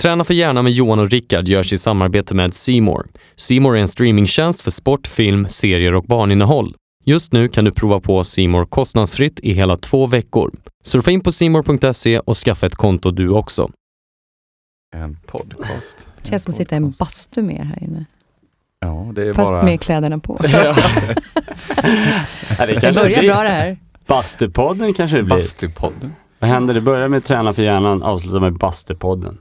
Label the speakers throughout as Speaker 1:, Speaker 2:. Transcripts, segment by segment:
Speaker 1: Träna för hjärnan med Johan och Rickard görs i samarbete med Simor. Simor är en streamingtjänst för sport, film, serier och barninnehåll. Just nu kan du prova på Simor kostnadsfritt i hela två veckor. Surfa in på simor.se och skaffa ett konto du också.
Speaker 2: En podcast.
Speaker 3: Det känns som att sitta i en bastu med er här inne.
Speaker 2: Ja, det är
Speaker 3: Fast
Speaker 2: bara...
Speaker 3: med kläderna på.
Speaker 4: Ja. Det
Speaker 3: börjar bra det här.
Speaker 4: Bastupodden kanske det blir.
Speaker 2: Bastupodden.
Speaker 4: Vad händer? Det börjar med Träna för hjärnan, avslutar med Bastupodden.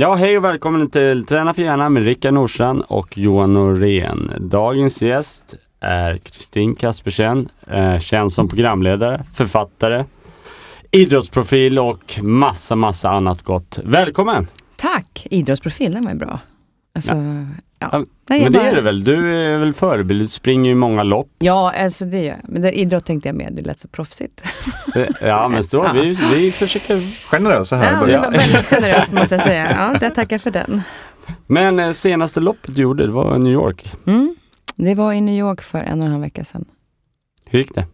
Speaker 4: Ja, hej och välkommen till Träna för hjärnan med Rickard Nordstrand och Johan Norén. Dagens gäst är Kristin Kaspersen, eh, känd som programledare, författare, idrottsprofil och massa, massa annat gott. Välkommen!
Speaker 3: Tack! Idrottsprofil, den var ju bra. Alltså, ja.
Speaker 4: Ja,
Speaker 3: Nej,
Speaker 4: Men det
Speaker 3: bara-
Speaker 4: är det väl? Du är väl förebild, du springer ju många lopp.
Speaker 3: Ja, alltså det gör jag. Men det, idrott tänkte jag med, det lät så proffsigt.
Speaker 4: Ja, men så,
Speaker 3: Ja.
Speaker 4: vi, vi försöker.
Speaker 2: Generösa här i
Speaker 3: Ja, det
Speaker 2: början.
Speaker 3: var väldigt generöst måste jag säga. Ja, jag tackar för den.
Speaker 4: Men eh, senaste loppet du gjorde, det var New York.
Speaker 3: Mm. Det var i New York för en och en halv vecka sedan.
Speaker 4: Hur gick det?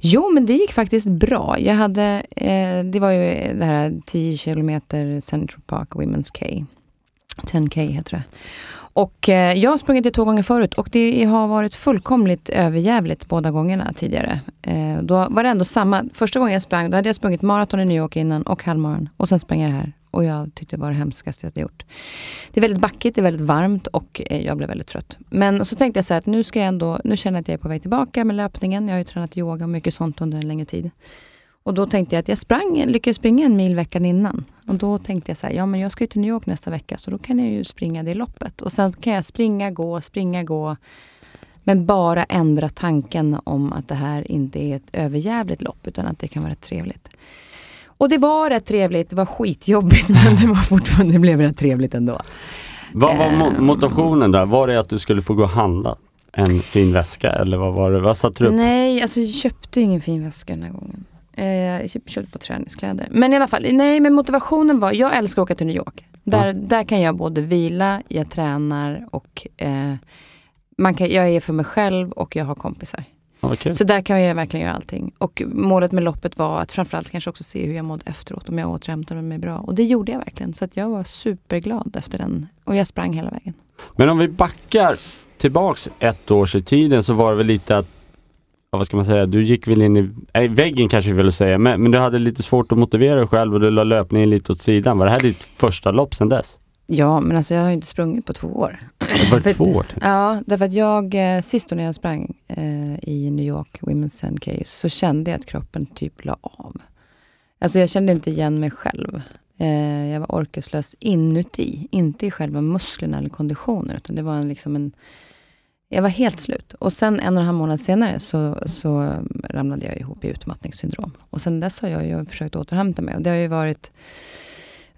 Speaker 3: Jo, men det gick faktiskt bra. Jag hade, eh, det var ju det här 10 kilometer Central Park Women's K. 10K heter det. Och eh, jag har sprungit det två gånger förut och det har varit fullkomligt överjävligt båda gångerna tidigare. Eh, då var det ändå samma. Första gången jag sprang, då hade jag sprungit maraton i New York innan och halvmaran. Och sen sprang jag det här. Och jag tyckte det var det hemskaste jag hade gjort. Det är väldigt backigt, det är väldigt varmt och eh, jag blev väldigt trött. Men så tänkte jag så här att nu ska jag ändå, nu känner jag att jag är på väg tillbaka med löpningen. Jag har ju tränat yoga och mycket sånt under en längre tid. Och då tänkte jag att jag sprang, lyckades springa en mil veckan innan. Och då tänkte jag så här, ja men jag ska ju till New York nästa vecka så då kan jag ju springa det loppet. Och sen kan jag springa, gå, springa, gå. Men bara ändra tanken om att det här inte är ett överjävligt lopp utan att det kan vara rätt trevligt. Och det var rätt trevligt, det var skitjobbigt men det var fortfarande, det blev rätt trevligt ändå.
Speaker 4: Vad var
Speaker 3: Ehm.
Speaker 4: motivationen där? Var det att du skulle få gå och handla en fin väska eller vad var det? Vad satte du upp?
Speaker 3: Nej, alltså jag köpte ingen fin väska den här gången. Eh, Jag köpte, på träningskläder. Men i alla fall, nej men motivationen var, jag älskar att åka till New York. Där,
Speaker 4: Ja.
Speaker 3: där kan jag både vila, jag tränar och eh, man kan, jag är för mig själv och jag har kompisar.
Speaker 4: Kul.
Speaker 3: Så där kan jag verkligen göra allting. Och målet med loppet var att framförallt kanske också se hur jag mådde efteråt, om jag återhämtade mig bra. Och det gjorde jag verkligen. Så att jag var superglad efter den. Och jag sprang hela vägen.
Speaker 4: Men om vi backar tillbaks ett års i tiden så var det väl lite att ja, vad ska man säga, du gick väl in i nej, väggen kanske vi vill säga, men, men du hade lite svårt att motivera dig själv och du la löpningen lite åt sidan. Var det här ditt första lopp sedan dess?
Speaker 3: Ja, men alltså jag har inte sprungit på två år.
Speaker 4: Det var
Speaker 3: För-
Speaker 4: två år.
Speaker 3: Ja, därför att jag, eh, sist när jag sprang eh, i New York, Women's 10K, så kände jag att kroppen typ la av. Alltså jag kände inte igen mig själv. Eh, jag var orkeslös inuti, inte i själva musklerna eller konditionen, utan det var en, liksom en... Jag var helt slut. Och sen en och en halv månad senare så, så ramlade jag ihop i utmattningssyndrom. Och sen dess har jag ju försökt återhämta mig. Och det har ju varit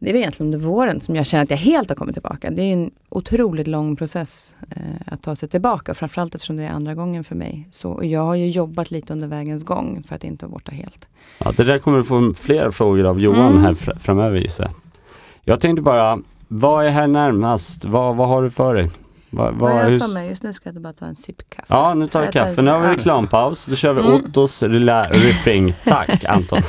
Speaker 3: det är väl egentligen under våren som jag känner att jag helt har kommit tillbaka. Det är en otroligt lång process eh, att ta sig tillbaka. Framförallt eftersom det är andra gången för mig. Så och jag har ju jobbat lite under vägens gång för att inte vara borta helt.
Speaker 4: Ja, det där kommer du få fler frågor av Johan
Speaker 3: Mm.
Speaker 4: här fr- framöver gissar jag. Jag tänkte bara, vad är här närmast? Vad, vad har du för dig? Vad, vad,
Speaker 3: Vad jag för mig? Just nu ska jag bara ta en sipp kaffe.
Speaker 4: Ja, nu tar vi
Speaker 3: Jag tar en
Speaker 4: kaffe. Nu har vi reklampaus. Då kör vi
Speaker 3: Mm.
Speaker 4: Ottos lilla riffing. Tack Anton.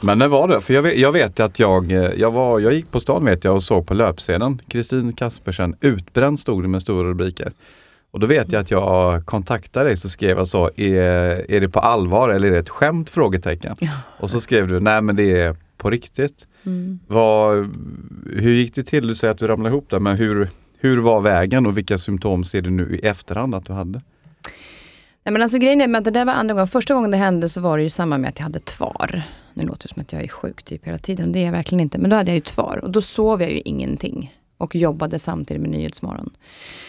Speaker 2: Men när var det? För jag vet, jag vet att jag, eh, jag, var, jag gick på stan vet jag och såg på löpsedeln Kristin Kaspersen utbränd stod det med stora rubriker. Och då vet jag att jag kontaktade dig så skrev jag så, är, är det på allvar eller är det ett skämt? Frågetecken.
Speaker 3: Ja.
Speaker 2: Och så skrev du, nej men det är på riktigt.
Speaker 3: Mm.
Speaker 2: Vad, hur gick det till? Du säger att du ramlade ihop där, men hur, hur var vägen och vilka symptom ser du nu i efterhand att du hade?
Speaker 3: Nej, men alltså grejen är med att det där var andra gången. Första gången det hände så var det ju samma med att jag hade tvar. Nu låter det som att jag är sjuk typ hela tiden. Det är jag verkligen inte. Men då hade jag ju tvar och då sov jag ju ingenting. Och jobbade samtidigt med Nyhetsmorgon.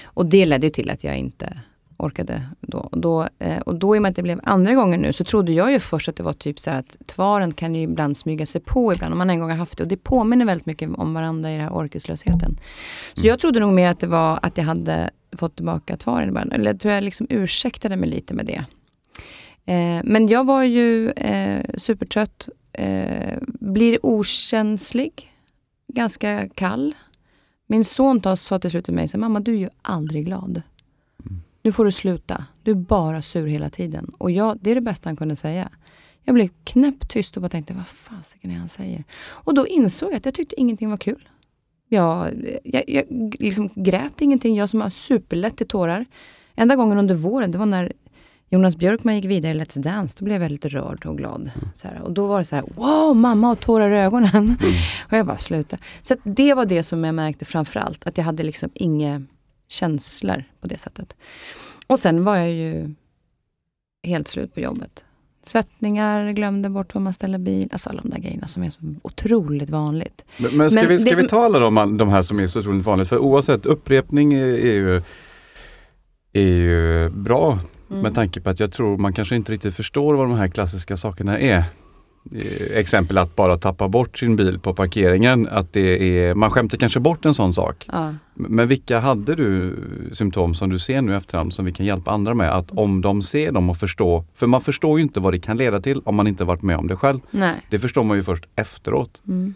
Speaker 3: Och det ledde ju till att jag inte orkade då. Och då, eh, och då i och med att det blev andra gången nu så trodde jag ju först att det var typ så att tvaren kan ju ibland smyga sig på ibland om man en gång har haft det. Och det påminner väldigt mycket om varandra i den här orkeslösheten. Så jag trodde nog mer att det var att jag hade fått tillbaka tvaren i början. Eller jag tror jag liksom ursäktade mig lite med det. Eh, men jag var ju eh, supertrött, eh, blir okänslig, ganska kall. Min son tar, sa till slut till mig, så, mamma du är ju aldrig glad. Nu får du sluta. Du är bara sur hela tiden. Och jag, det är det bästa han kunde säga. Jag blev knäpptyst och bara tänkte, vad fasiken är han säger? Och då insåg jag att jag tyckte ingenting var kul. Jag, jag, jag liksom grät ingenting. Jag som har superlätt till tårar. Enda gången under våren, det var när Jonas Björkman gick vidare i Let's Dance. Då blev jag väldigt rörd och glad. Mm. Så här, och då var det så här, wow, mamma har tårar i ögonen. Mm. och jag bara, sluta. Så det var det som jag märkte framförallt. Att jag hade liksom inga känslor på det sättet. Och sen var jag ju helt slut på jobbet. Svettningar, glömde bort var man ställer bil. Alltså alla de där grejerna som är så otroligt vanligt.
Speaker 2: Men, men ska, men vi, ska vi som... tala om de här som är så otroligt vanligt? För oavsett, upprepning är, är ju, är ju bra mm. med tanke på att jag tror man kanske inte riktigt förstår vad de här klassiska sakerna är. Eh, exempel att bara tappa bort sin bil på parkeringen. Att det är, man skämtar kanske bort en sån sak. Ja. Men vilka hade du symptom som du ser nu efterhand som vi kan hjälpa andra med? Att om de ser dem och förstår, för man förstår ju inte vad det kan leda till om man inte varit med om det själv.
Speaker 3: Nej.
Speaker 2: Det förstår man ju först efteråt.
Speaker 3: Mm.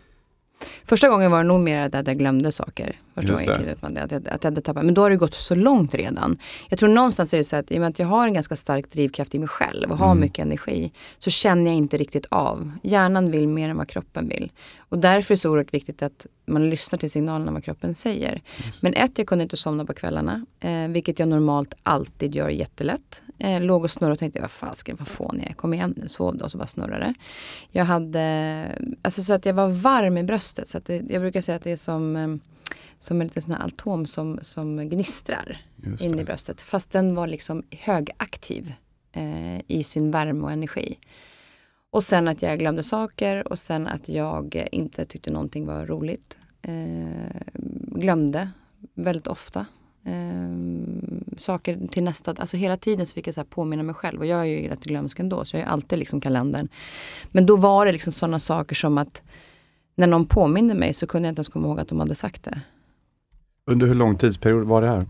Speaker 3: Första gången var det nog mer att jag glömde saker. Första gången jag att, jag, att jag hade tappat. Men då har det gått så långt redan. Jag tror någonstans är det så att i och med att jag har en ganska stark drivkraft i mig själv och har mm. mycket energi så känner jag inte riktigt av. Hjärnan vill mer än vad kroppen vill. Och därför är det så oerhört viktigt att man lyssnar till signalerna vad kroppen säger. Men ett, jag kunde inte somna på kvällarna. Eh, vilket jag normalt alltid gör jättelätt. Eh, låg och snurrade och tänkte, vad fasken, vad fånig jag är. Kom igen nu, sov då. Och så bara snurrade Jag hade, alltså så att jag var varm i bröstet. Så att det, jag brukar säga att det är som eh, som en liten sån här altom som, som gnistrar in i bröstet. Fast den var liksom högaktiv eh, i sin värme och energi. Och sen att jag glömde saker och sen att jag inte tyckte någonting var roligt. Eh, glömde väldigt ofta eh, saker till nästa, alltså hela tiden så fick jag så påminna mig själv och jag är ju rätt glömsk ändå så jag har alltid liksom kalendern. Men då var det liksom sådana saker som att när någon påminde mig så kunde jag inte ens komma ihåg att de hade sagt det.
Speaker 2: Under hur lång tidsperiod var det här?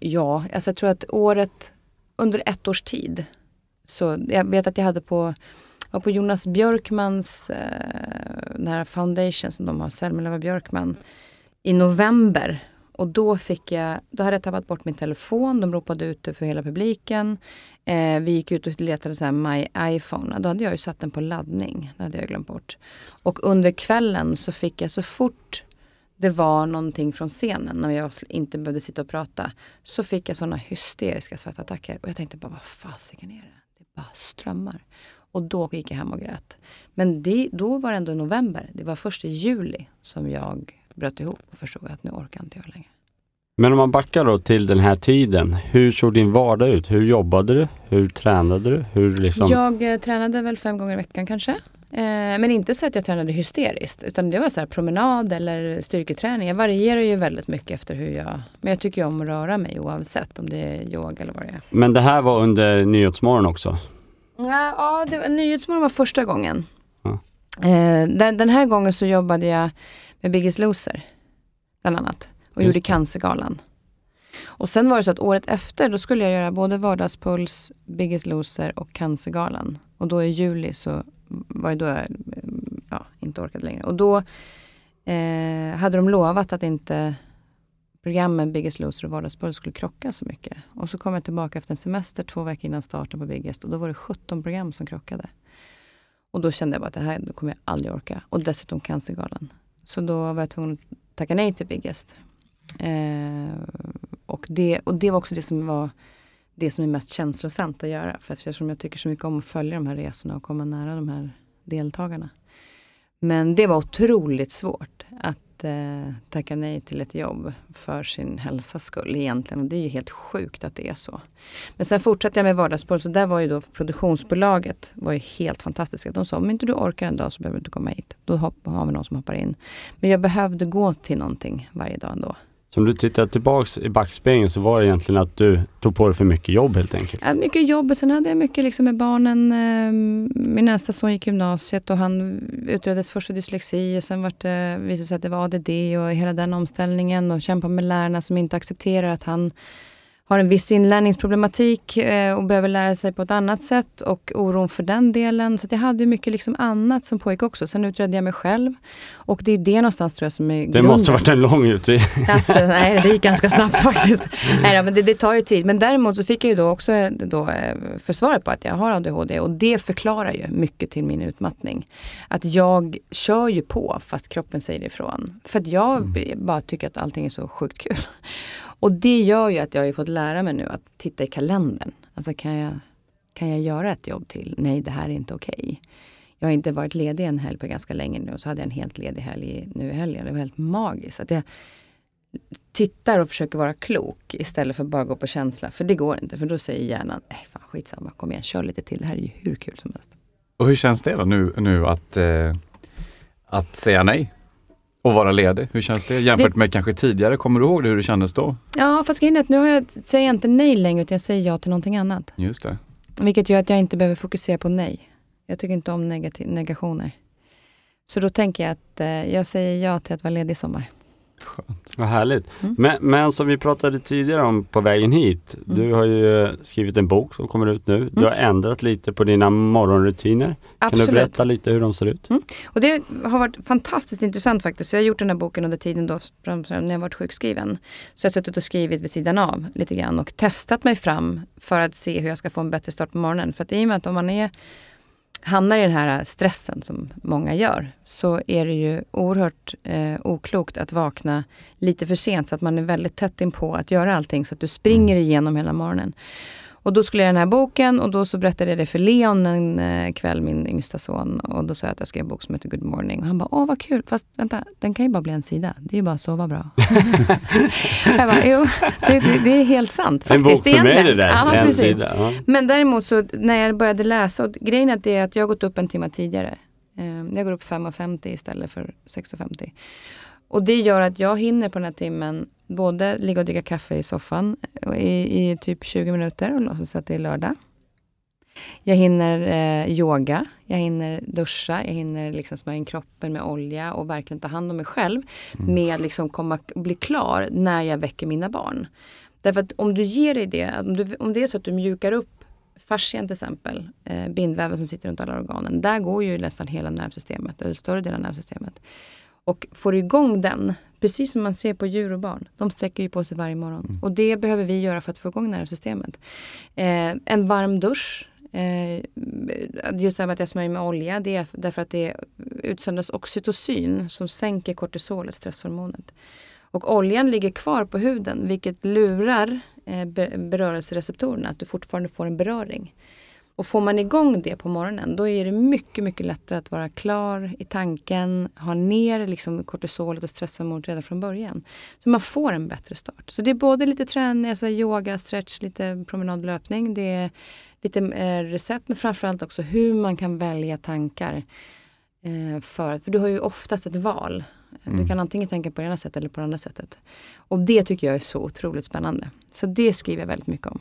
Speaker 3: Ja, alltså jag tror att året, under ett års tid. Så jag vet att jag hade på, var på Jonas Björkmans eh, den här foundation som de har, Selma Björkman, i november och då fick jag, då hade jag tappat bort min telefon, de ropade ut det för hela publiken. Eh, vi gick ut och letade så här My iPhone, då hade jag ju satt den på laddning. Det hade jag glömt bort. Och under kvällen så fick jag så fort det var någonting från scenen när jag inte behövde sitta och prata. Så fick jag sådana hysteriska svettattacker. Och jag tänkte bara, vad fasiken är det? Det bara strömmar. Och då gick jag hem och grät. Men det, då var det ändå november. Det var först i juli som jag bröt ihop och förstod att nu orkar inte jag längre.
Speaker 4: Men om man backar då till den här tiden, hur såg din vardag ut? Hur jobbade du? Hur tränade du? Hur liksom...
Speaker 3: Jag eh, tränade väl fem gånger i veckan kanske. Eh, men inte så att jag tränade hysteriskt utan det var så promenad eller styrketräning. Jag varierar ju väldigt mycket efter hur jag... Men jag tycker om att röra mig oavsett om det är yoga eller vad det är.
Speaker 4: Men det här var under Nyhetsmorgon också?
Speaker 3: Ja, det var, Nyhetsmorgon var första gången. Ja. Eh, den, den här gången så jobbade jag med Biggest Loser. Bland annat. Och Just gjorde Cancergalan. Och sen var det så att året efter då skulle jag göra både Vardagspuls, Biggest Loser och Cancergalan. Och då i juli så var det då jag ja, inte orkade längre. Och då eh, hade de lovat att inte programmen Biggest Loser och Vardagspuls skulle krocka så mycket. Och så kom jag tillbaka efter en semester två veckor innan starten på Biggest och då var det 17 program som krockade. Och då kände jag bara att det här kommer jag aldrig orka. Och dessutom Cancergalan. Så då var jag tvungen att tacka nej till Biggest. Eh, och, det, och det var också det som var det som är mest känslosamt att göra. För eftersom jag tycker så mycket om att följa de här resorna och komma nära de här deltagarna. Men det var otroligt svårt att eh, tacka nej till ett jobb för sin hälsas skull egentligen. Och det är ju helt sjukt att det är så. Men sen fortsatte jag med Vardagspuls och där var ju då produktionsbolaget var ju helt fantastiska. De sa om inte du orkar en dag så behöver du inte komma hit. Då har vi någon som hoppar in. Men jag behövde gå till någonting varje dag ändå.
Speaker 4: Så om du tittar tillbaks i backspegeln så var det egentligen att du tog på dig för mycket jobb helt enkelt?
Speaker 3: Ja, mycket jobb och sen hade jag mycket liksom med barnen. Ehm, min nästa son gick gymnasiet och han utreddes först för dyslexi och sen var det, visade det sig att det var ADD och hela den omställningen och kämpa med lärarna som inte accepterar att han har en viss inlärningsproblematik eh, och behöver lära sig på ett annat sätt och oron för den delen. Så jag hade mycket liksom annat som pågick också. Sen utredde jag mig själv och det är det någonstans tror jag som är
Speaker 4: Det
Speaker 3: grunden.
Speaker 4: måste varit en lång utredning.
Speaker 3: Alltså, nej, det gick ganska snabbt faktiskt. Nej, men det, det tar ju tid. Men däremot så fick jag ju då också eh, då, eh, försvaret på att jag har ADHD och det förklarar ju mycket till min utmattning. Att jag kör ju på fast kroppen säger ifrån. För att jag b- bara tycker att allting är så sjukt kul. Och det gör ju att jag har ju fått lära mig nu att titta i kalendern. Alltså kan jag, kan jag göra ett jobb till? Nej, det här är inte okej. Jag har inte varit ledig en helg på ganska länge nu och så hade jag en helt ledig helg nu i helgen. Det var helt magiskt. Att jag tittar och försöker vara klok istället för att bara gå på känsla. För det går inte, för då säger hjärnan, nej fan skitsamma, kom igen, kör lite till. Det här är ju hur kul som helst.
Speaker 2: Och hur känns det då nu, nu att, eh, att säga nej? Och vara ledig, hur känns det jämfört
Speaker 3: Det-
Speaker 2: med kanske tidigare? Kommer du ihåg det, hur det kändes då?
Speaker 3: Ja, fast grejen är att nu har jag, säger jag inte nej längre utan jag säger ja till någonting annat.
Speaker 2: Just det.
Speaker 3: Vilket gör att jag inte behöver fokusera på nej. Jag tycker inte om negati- negationer. Så då tänker jag att eh, jag säger ja till att vara ledig i sommar.
Speaker 4: Vad härligt.
Speaker 3: Mm.
Speaker 4: Men, men som vi pratade tidigare om på vägen hit.
Speaker 3: Mm.
Speaker 4: Du har ju skrivit en bok som kommer ut nu. Du har ändrat lite på dina morgonrutiner. Kan du berätta lite hur de ser ut?
Speaker 3: Och det har varit fantastiskt intressant faktiskt. Jag har gjort den här boken under tiden då, när jag varit sjukskriven. Så jag har suttit och skrivit vid sidan av lite grann och testat mig fram för att se hur jag ska få en bättre start på morgonen. För att i och med att om man är, hamnar i den här stressen som många gör så är det ju oerhört eh, oklokt att vakna lite för sent så att man är väldigt tätt in på att göra allting så att du springer igenom hela morgonen. Och då skulle jag den här boken och då så berättade jag det för Leon en eh, kväll, min yngsta son. Och då sa jag att jag ska göra en bok som heter Good morning. Och han bara, åh vad kul, fast vänta, den kan ju bara bli en sida. Det är ju bara att sova bra. jag bara, jo, det, det, det är helt sant
Speaker 4: En
Speaker 3: faktiskt.
Speaker 4: bok för mig
Speaker 3: egentligen.
Speaker 4: det där.
Speaker 3: Ja,
Speaker 4: en
Speaker 3: precis.
Speaker 4: sida. Ja.
Speaker 3: Men däremot så när jag började läsa, och grejen är att det är att jag har gått upp en timme tidigare. Eh, Jag går upp 5.50 istället för 6.50. Och det gör att jag hinner på den här timmen både ligga och dricka kaffe i soffan eh, i, i typ 20 minuter och låtsas att det är lördag. Jag hinner eh, yoga, jag hinner duscha, jag hinner liksom smörja in kroppen med olja och verkligen ta hand om mig själv med liksom komma, bli klar när jag väcker mina barn. Därför att om du ger dig det, om, du, om det är så att du mjukar upp fascian till exempel, eh, bindväven som sitter runt alla organen, där går ju nästan hela nervsystemet, eller större delen av nervsystemet. Och får igång den, precis som man ser på djur och barn, de sträcker ju på sig varje morgon. Och det behöver vi göra för att få igång nervsystemet. Eh, en varm dusch, eh, just det här med att jag smörjer med olja, det är därför att det utsöndras oxytocin som sänker kortisolet, stresshormonet. Och oljan ligger kvar på huden vilket lurar eh, be- berörelsereceptorerna, att du fortfarande får en beröring. Och får man igång det på morgonen då är det mycket, mycket lättare att vara klar i tanken, ha ner liksom kortisolet och stresshormonet redan från början. Så man får en bättre start. Så det är både lite träning, alltså yoga, stretch, lite promenadlöpning. Det är lite eh, recept men framförallt också hur man kan välja tankar. Eh, för, för du har ju oftast ett val. Du kan antingen tänka på det ena sättet eller på det andra sättet. Och det tycker jag är så otroligt spännande. Så det skriver jag väldigt mycket om.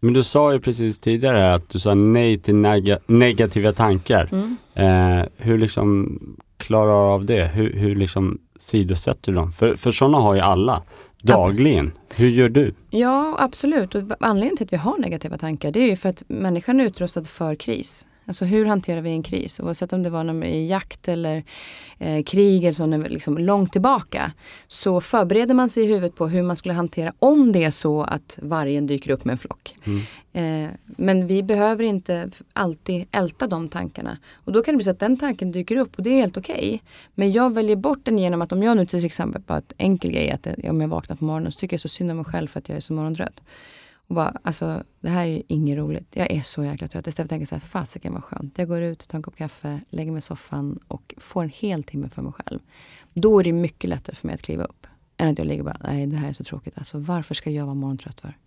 Speaker 4: Men du sa ju precis tidigare att du sa nej till nega- negativa tankar.
Speaker 3: Mm.
Speaker 4: Eh, hur liksom klarar du av det? Hur, hur liksom sidosätter du dem? För, för sådana har ju alla dagligen. Hur gör du?
Speaker 3: Ja, absolut. Och anledningen till att vi har negativa tankar det är ju för att människan är utrustad för kris. Alltså hur hanterar vi en kris? Oavsett om det var någon i jakt eller eh, krig eller sån, liksom långt tillbaka. Så förbereder man sig i huvudet på hur man skulle hantera om det är så att vargen dyker upp med en flock. Eh, men vi behöver inte alltid älta de tankarna. Och då kan det bli så att den tanken dyker upp och det är helt okej. Men jag väljer bort den genom att om jag nu till exempel, bara ett enkel grej, att om jag vaknar på morgonen så tycker jag så synd om mig själv för att jag är så morgontrött. Och bara, alltså det här är ju inget roligt. Jag är så jäkla trött. Istället för att tänka så här, fasiken vad skönt. Jag går ut, tar en kopp kaffe, lägger mig i soffan och får en hel timme för mig själv. Då är det mycket lättare för mig att kliva upp. Än att jag ligger och bara, nej det här är så tråkigt. Alltså varför ska jag vara morgontrött för?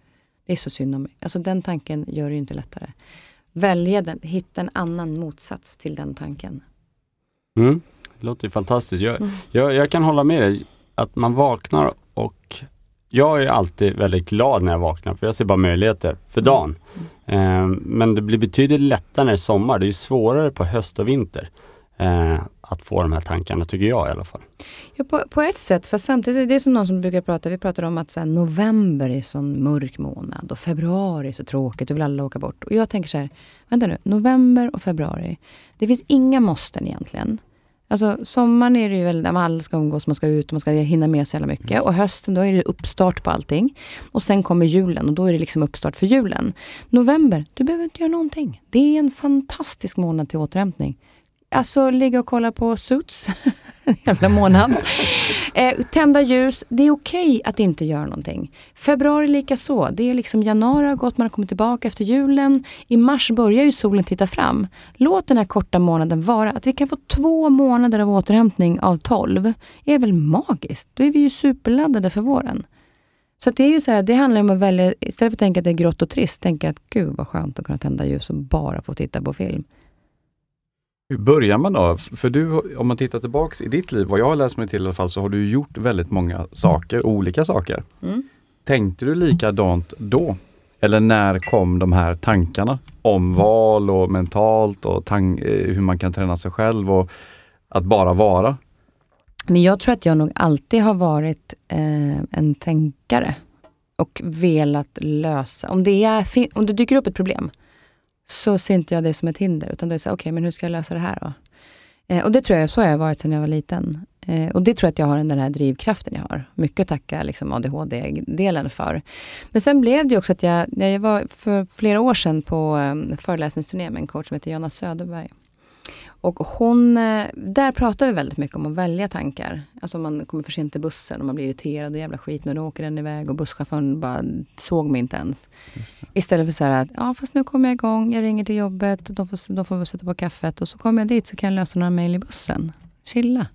Speaker 3: Det är så synd om mig. Alltså den tanken gör det ju inte lättare. Välja den, hitta en annan motsats till den tanken.
Speaker 4: Mm. Det låter ju fantastiskt. Jag,
Speaker 3: Mm.
Speaker 4: jag, jag kan hålla med dig att man vaknar och jag är alltid väldigt glad när jag vaknar för jag ser bara möjligheter för dagen. Eh, men det blir betydligt lättare när det är sommar. Det är svårare på höst och vinter eh, att få de här tankarna, tycker jag i alla fall.
Speaker 3: Ja, på, på ett sätt, fast samtidigt, det är som någon som brukar prata, vi pratar om att så här, november är sån mörk månad och februari är så tråkigt och vill alla åka bort. Och jag tänker så här, vänta nu, november och februari, det finns inga måsten egentligen. Alltså sommaren är det ju väl när man alla ska umgås, man ska ut, man ska hinna med så jävla mycket. Och hösten då är det uppstart på allting. Och sen kommer julen och då är det liksom uppstart för julen. November, du behöver inte göra någonting. Det är en fantastisk månad till återhämtning. Alltså ligga och kolla på Suits, en jävla månad. Eh, tända ljus, det är okej okay att inte göra någonting. Februari lika så. Det är liksom januari har gått, man har kommit tillbaka efter julen. I mars börjar ju solen titta fram. Låt den här korta månaden vara. Att vi kan få två månader av återhämtning av tolv är väl magiskt? Då är vi ju superladdade för våren. Så det är ju så här, det handlar om att välja, istället för att tänka att det är grått och trist, tänka att gud vad skönt att kunna tända ljus och bara få titta på film.
Speaker 2: Hur börjar man då? För du, om man tittar tillbaks i ditt liv, vad jag har läst mig till i alla fall, så har du gjort väldigt många saker, olika saker. Mm. Tänkte du likadant då? Eller när kom de här tankarna om val och mentalt och eh, hur man kan träna sig själv och att bara vara?
Speaker 3: Men jag tror att jag nog alltid har varit eh, en tänkare och velat lösa. Om det, är, om det dyker upp ett problem, så ser inte jag det som ett hinder. Utan då är det så okej, okay, men hur ska jag lösa det här då? Eh, och det tror jag, så har jag varit sedan jag var liten. Eh, och det tror jag att jag har den här drivkraften jag har. Mycket att tacka liksom, ADHD-delen för. Men sen blev det också att jag, jag var för flera år sedan på eh, föreläsningsturné med en coach som heter Jonna Söderberg. Och hon, eh, där pratar vi väldigt mycket om att välja tankar. Alltså man kommer för sent till bussen och man blir irriterad och jävla skit nu, då åker den iväg och busschauffören bara såg mig inte ens. Istället för så här att, ja fast nu kommer jag igång, jag ringer till jobbet, de får, de får sätta på kaffet och så kommer jag dit så kan jag lösa några mejl i bussen. Chilla.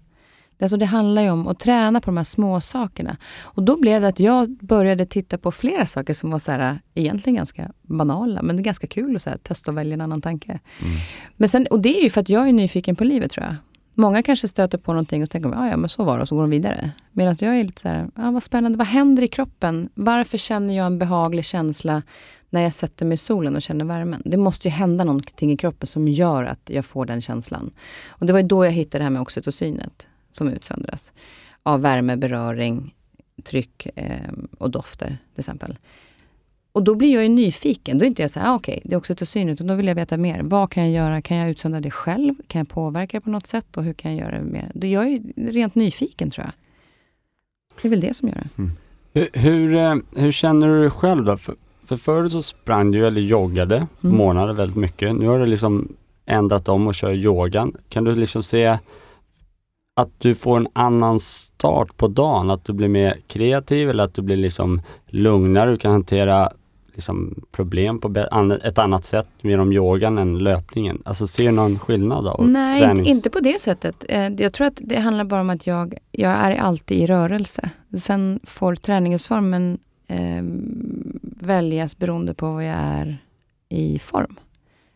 Speaker 3: Alltså det handlar ju om att träna på de här små sakerna. Och då blev det att jag började titta på flera saker som var så här, egentligen ganska banala, men det är ganska kul att så här, testa att välja en annan tanke. Mm. Men sen, och det är ju för att jag är nyfiken på livet tror jag. Många kanske stöter på någonting och tänker, ja, ja men så var det, och så går de vidare. Medan jag är lite så här, ja, vad spännande, vad händer i kroppen? Varför känner jag en behaglig känsla när jag sätter mig i solen och känner värmen? Det måste ju hända någonting i kroppen som gör att jag får den känslan. Och det var då jag hittade det här med oxytocinet som utsöndras av värme, beröring, tryck eh, och dofter till exempel. Och då blir jag ju nyfiken. Då är inte jag så här, ah, okej, okay, det är oxytocin, utan då vill jag veta mer. Vad kan jag göra? Kan jag utsöndra det själv? Kan jag påverka det på något sätt? Och hur kan jag göra det mer? Då jag är ju rent nyfiken tror jag. Det är väl det som gör det. Mm.
Speaker 4: Hur, hur, eh, hur, känner du dig själv då? För, för förut så sprang du eller joggade mm. månader väldigt mycket. Nu har du liksom ändrat om och kör yogan. Kan du liksom se att du får en annan start på dagen, att du blir mer kreativ eller att du blir liksom lugnare, du kan hantera liksom problem på ett annat sätt genom yogan än löpningen? Alltså ser du någon skillnad? Då,
Speaker 3: Nej, tränings... inte på det sättet. Eh, jag tror att det handlar bara om att jag, jag är alltid i rörelse. Sen får träningsformen eh, väljas beroende på vad jag är i form.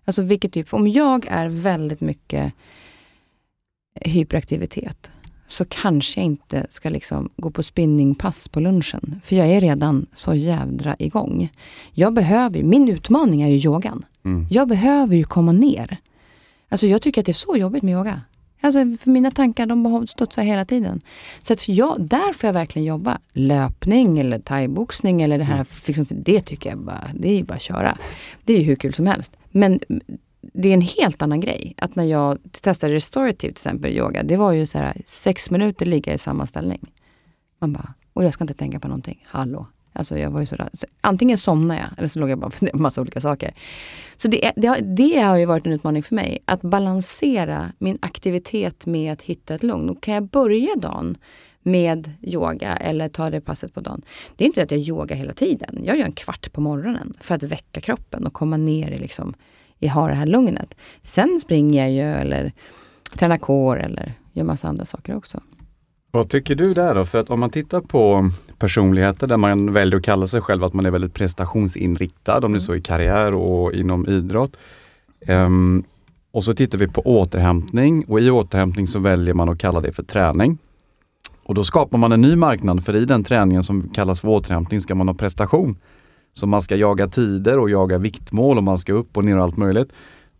Speaker 3: Alltså vilket typ, om jag är väldigt mycket hyperaktivitet så kanske jag inte ska liksom gå på spinningpass på lunchen. För jag är redan så jädra igång. Jag behöver, min utmaning är ju yogan. Mm. Jag behöver ju komma ner. Alltså jag tycker att det är så jobbigt med yoga. Alltså för mina tankar de studsar hela tiden. Så att jag, där får jag verkligen jobba. Löpning eller thaiboxning eller det här, mm. liksom, det tycker jag bara, det är bara att köra. Det är ju hur kul som helst. Men det är en helt annan grej. Att när jag testade restorative till exempel yoga, det var ju så här sex minuter ligga i samma ställning. Man bara, och jag ska inte tänka på någonting. Hallå. Alltså jag var ju sådär. Så antingen somnade jag eller så låg jag bara och funderade på massa olika saker. Så det, det, har, det har ju varit en utmaning för mig. Att balansera min aktivitet med att hitta ett lugn. Och kan jag börja dagen med yoga eller ta det passet på dagen. Det är inte att jag yogar hela tiden. Jag gör en kvart på morgonen för att väcka kroppen och komma ner i liksom jag har det här lugnet. Sen springer jag ju eller tränar kår eller gör massa andra saker också.
Speaker 2: Vad tycker du där då? För att om man tittar på personligheter där man väljer att kalla sig själv att man är väldigt prestationsinriktad, om det är mm. så i karriär och inom idrott. Um, och så tittar vi på återhämtning och i återhämtning så väljer man att kalla det för träning. Och då skapar man en ny marknad för i den träningen som kallas för återhämtning ska man ha prestation. Så man ska jaga tider och jaga viktmål och man ska upp och ner och allt möjligt.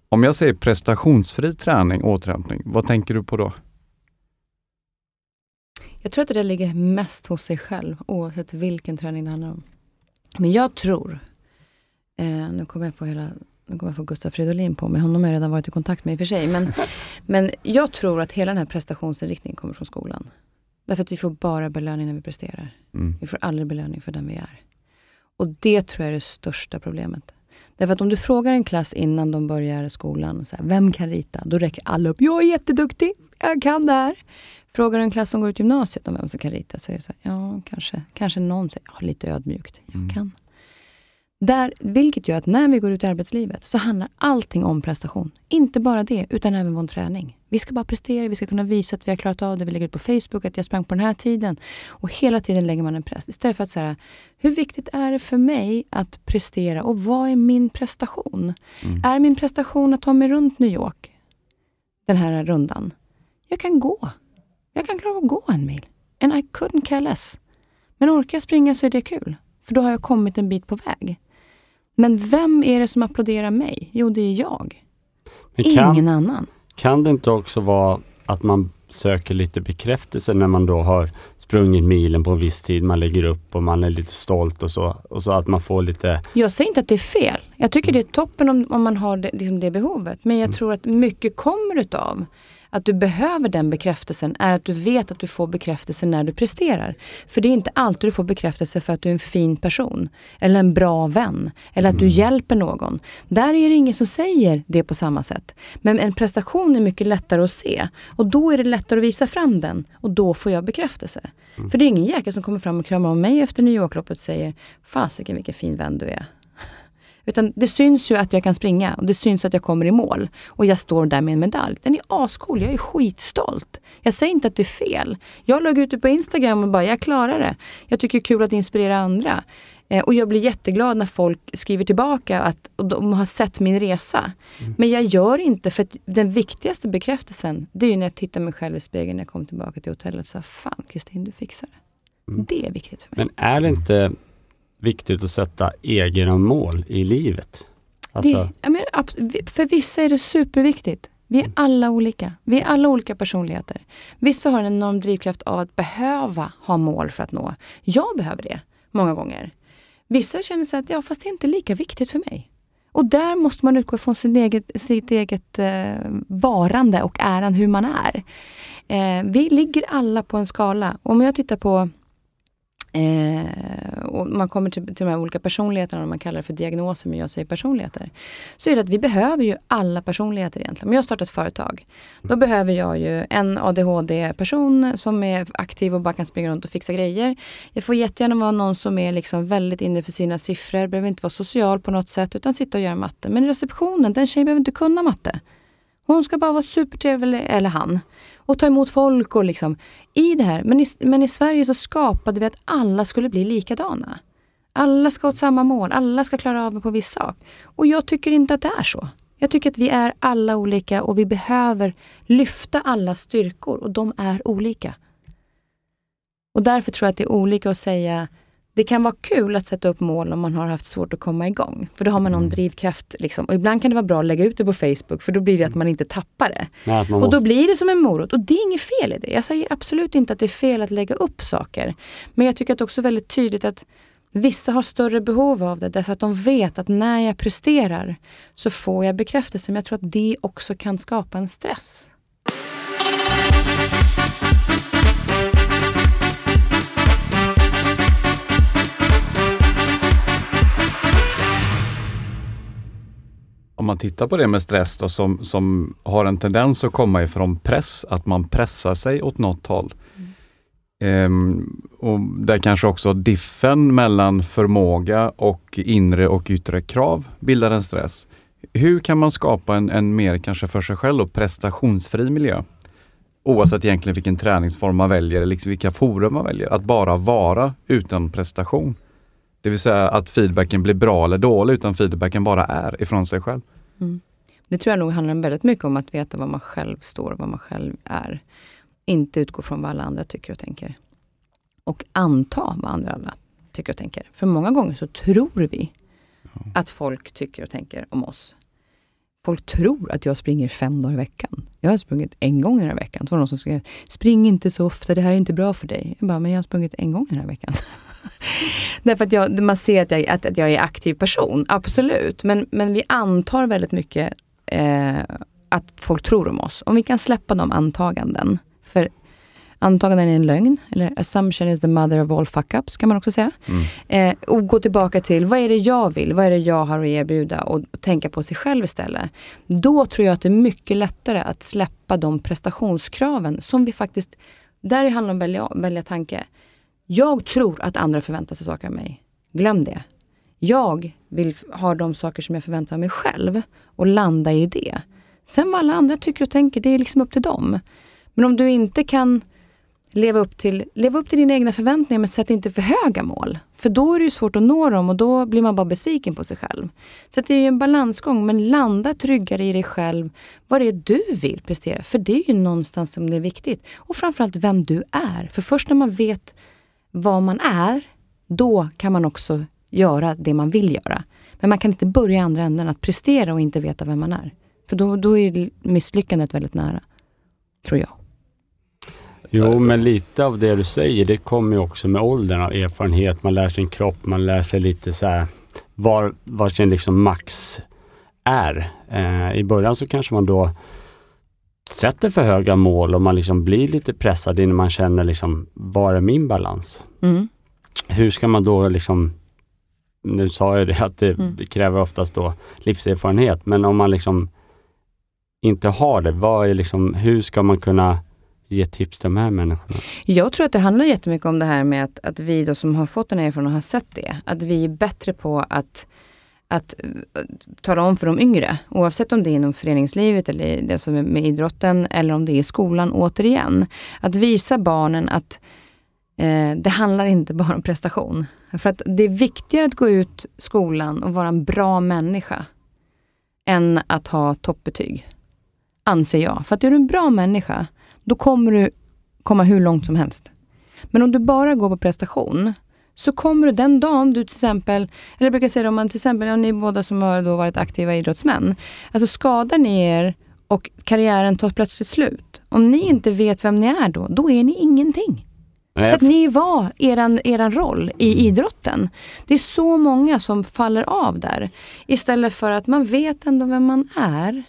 Speaker 2: Om jag säger prestationsfri träning, återhämtning, vad tänker du på då?
Speaker 3: Jag tror att det där ligger mest hos sig själv oavsett vilken träning det handlar om. Men jag tror, eh, nu kommer jag få hela nu kommer jag få Gustav Fridolin på mig, honom har jag redan varit i kontakt med i och för sig. Men, men jag tror att hela den här prestationsinriktningen kommer från skolan. Därför att vi får bara belöning när vi presterar.
Speaker 2: Mm.
Speaker 3: Vi får aldrig belöning för den vi är. Och det tror jag är det största problemet. Därför att om du frågar en klass innan de börjar skolan, så här, vem kan rita? Då räcker alla upp, jag är jätteduktig, jag kan det här. Frågar du en klass som går ut gymnasiet om vem som kan rita, så är det så här, ja kanske, kanske någon säger, ja, lite ödmjukt, jag
Speaker 2: Mm.
Speaker 3: kan. Där, vilket gör att när vi går ut i arbetslivet så handlar allting om prestation. Inte bara det, utan även vår träning. Vi ska bara prestera, vi ska kunna visa att vi har klarat av det. Vi lägger ut på Facebook att jag sprang på den här tiden. Och hela tiden lägger man en press. Istället för att säga, hur viktigt är det för mig att prestera och vad är min prestation?
Speaker 2: Mm.
Speaker 3: Är min prestation att ta mig runt New York? Den här rundan. Jag kan gå. Jag kan klara av att gå en mil. And I couldn't care less. Men orkar jag springa så är det kul. För då har jag kommit en bit på väg. Men vem är det som applåderar mig? Jo, det är jag.
Speaker 4: Men
Speaker 3: Ingen
Speaker 4: kan,
Speaker 3: annan.
Speaker 4: kan det inte också vara att man söker lite bekräftelse när man då har sprungit milen på en viss tid, man lägger upp och man är lite stolt och så. Och så att man får lite,
Speaker 3: Jag säger inte att det är fel. Jag tycker det är toppen om, om man har det, liksom det behovet. Men jag tror att mycket kommer utav att du behöver den bekräftelsen är att du vet att du får bekräftelse när du presterar. För det är inte alltid du får bekräftelse för att du är en fin person. Eller en bra vän. Eller att du hjälper någon. Där är det ingen som säger det på samma sätt. Men en prestation är mycket lättare att se. Och då är det lättare att visa fram den. Och då får jag bekräftelse. För det är ingen jäkel som kommer fram och kramar om mig efter New York-loppet och säger Fasiken vilken fin vän du är. Utan det syns ju att jag kan springa och det syns att jag kommer i mål. Och jag står där med en medalj. Den är ascool, jag är skitstolt. Jag säger inte att det är fel. Jag låg ute på Instagram och bara, jag klarar det. Jag tycker det är kul att inspirera andra. Eh, och jag blir jätteglad när folk skriver tillbaka att och de har sett min resa. Men jag gör inte, för att den viktigaste bekräftelsen, det är ju när jag tittar mig själv i spegeln när jag kom tillbaka till hotellet och sa, fan Kristin du fixar det.
Speaker 4: Mm.
Speaker 3: Det är viktigt för mig.
Speaker 4: men är det inte viktigt att sätta egna mål i livet? Alltså,
Speaker 3: Det, ja, men, abs- för vissa är det superviktigt. Vi är alla olika. Vi är alla olika personligheter. Vissa har en enorm drivkraft av att behöva ha mål för att nå. Jag behöver det många gånger. Vissa känner sig att ja, fast det är inte lika viktigt för mig. Och där måste man utgå från sin eget, sitt eget eh, varande och äran hur man är. Eh, vi ligger alla på en skala. Om jag tittar på Eh, och man kommer till, till de här olika personligheterna, man kallar det för diagnoser, men jag säger personligheter. Så är det att vi behöver ju alla personligheter egentligen. Om jag startar ett företag, då behöver jag ju en ADHD-person som är aktiv och bara kan springa runt och fixa grejer. Jag får jättegärna vara någon som är liksom väldigt inne för sina siffror, behöver inte vara social på något sätt, utan sitta och göra matte. Men i receptionen, den tjejen behöver inte kunna matte. Hon ska bara vara supertrevlig, eller han. Och ta emot folk och liksom i det här. Men i, men i Sverige så skapade vi att alla skulle bli likadana. Alla ska åt samma mål, alla ska klara av på viss sak. Och jag tycker inte att det är så. Jag tycker att vi är alla olika och vi behöver lyfta alla styrkor och de är olika. Och därför tror jag att det är olika att säga det kan vara kul att sätta upp mål om man har haft svårt att komma igång. För då har man någon drivkraft. Liksom. Och ibland kan det vara bra att lägga ut det på Facebook för då blir det att man inte tappar det.
Speaker 4: nej,
Speaker 3: Och då
Speaker 4: måste,
Speaker 3: blir det som en morot. Och det är inget fel i det. Jag säger absolut inte att det är fel att lägga upp saker. Men jag tycker att det också är väldigt tydligt att vissa har större behov av det därför att de vet att när jag presterar så får jag bekräftelse. Men jag tror att det också kan skapa en stress.
Speaker 2: Om man tittar på det med stress då, som, som har en tendens att komma ifrån press, att man pressar sig åt något håll. Ehm, och där kanske också diffen mellan förmåga och inre och yttre krav bildar en stress. Hur kan man skapa en, en mer, kanske för sig själv, och prestationsfri miljö? Oavsett egentligen vilken träningsform man väljer eller liksom vilka forum man väljer. Att bara vara utan prestation. Det vill säga att feedbacken blir bra eller dålig utan feedbacken bara är ifrån sig själv.
Speaker 3: Det tror jag nog handlar väldigt mycket om att veta var man själv står och vad man själv är. inte utgå från vad alla andra tycker och tänker. Och anta vad andra alla tycker och tänker. För många gånger så tror vi att folk tycker och tänker om oss. Folk tror att jag springer fem dagar i veckan. Jag har sprungit en gång i den här veckan. Det var någon som skrev, spring inte så ofta, det här är inte bra för dig. Jag bara, men jag har sprungit en gång i den här veckan. Därför att jag, man ser att jag, att, att jag är aktiv person, absolut. Men, men vi antar väldigt mycket eh, att folk tror om oss. Om vi kan släppa de antaganden. För antaganden är en lögn, eller assumption is the mother of all fuck-ups kan man också säga.
Speaker 2: Mm.
Speaker 3: Eh, och gå tillbaka till, vad är det jag vill? Vad är det jag har att erbjuda? Och tänka på sig själv istället. Då tror jag att det är mycket lättare att släppa de prestationskraven som vi faktiskt, där det handlar om att välja, välja tanke. Jag tror att andra förväntar sig saker av mig. Glöm det. Jag vill ha de saker som jag förväntar mig själv och landa i det. Sen vad alla andra tycker och tänker, det är liksom upp till dem. Men om du inte kan leva upp till, leva upp till dina egna förväntningar men sätt inte för höga mål. För då är det ju svårt att nå dem och då blir man bara besviken på sig själv. Så det är ju en balansgång, men landa tryggare i dig själv. Vad det är du vill prestera, för det är ju någonstans som det är viktigt. Och framförallt vem du är. För först när man vet vad man är, då kan man också göra det man vill göra. Men man kan inte börja i andra änden, att prestera och inte veta vem man är. För då, då är misslyckandet väldigt nära. Tror jag.
Speaker 4: Jo, men lite av det du säger, det kommer ju också med åldern av erfarenhet. Man lär sig en kropp, man lär sig lite så här var, var sin liksom max är. Eh, I början så kanske man då sätter för höga mål och man liksom blir lite pressad innan man känner liksom, var är min balans?
Speaker 3: Mm.
Speaker 4: Hur ska man då liksom, nu sa jag det att det
Speaker 3: Mm.
Speaker 4: kräver oftast då livserfarenhet, men om man liksom inte har det, vad är liksom, hur ska man kunna ge tips till de här människorna?
Speaker 3: Jag tror att det handlar jättemycket om det här med att, att vi då som har fått den här erfarenheten och har sett det, att vi är bättre på att att eh, tala om för de yngre, oavsett om det är inom föreningslivet eller det som är med idrotten eller om det är i skolan, återigen. Att visa barnen att eh, det handlar inte bara om prestation. För att det är viktigare att gå ut skolan och vara en bra människa än att ha toppbetyg. Anser jag. För att är du en bra människa, då kommer du komma hur långt som helst. Men om du bara går på prestation, så kommer du den dagen du till exempel, eller jag brukar säga det om man till exempel, ja, ni båda som har då varit aktiva idrottsmän, alltså skadar ni er och karriären tar plötsligt slut. Om ni inte vet vem ni är då, då är ni ingenting.
Speaker 4: Nej,
Speaker 3: För att ni var eran, eran roll i idrotten. Det är så många som faller av där. Istället för att man vet ändå vem man är.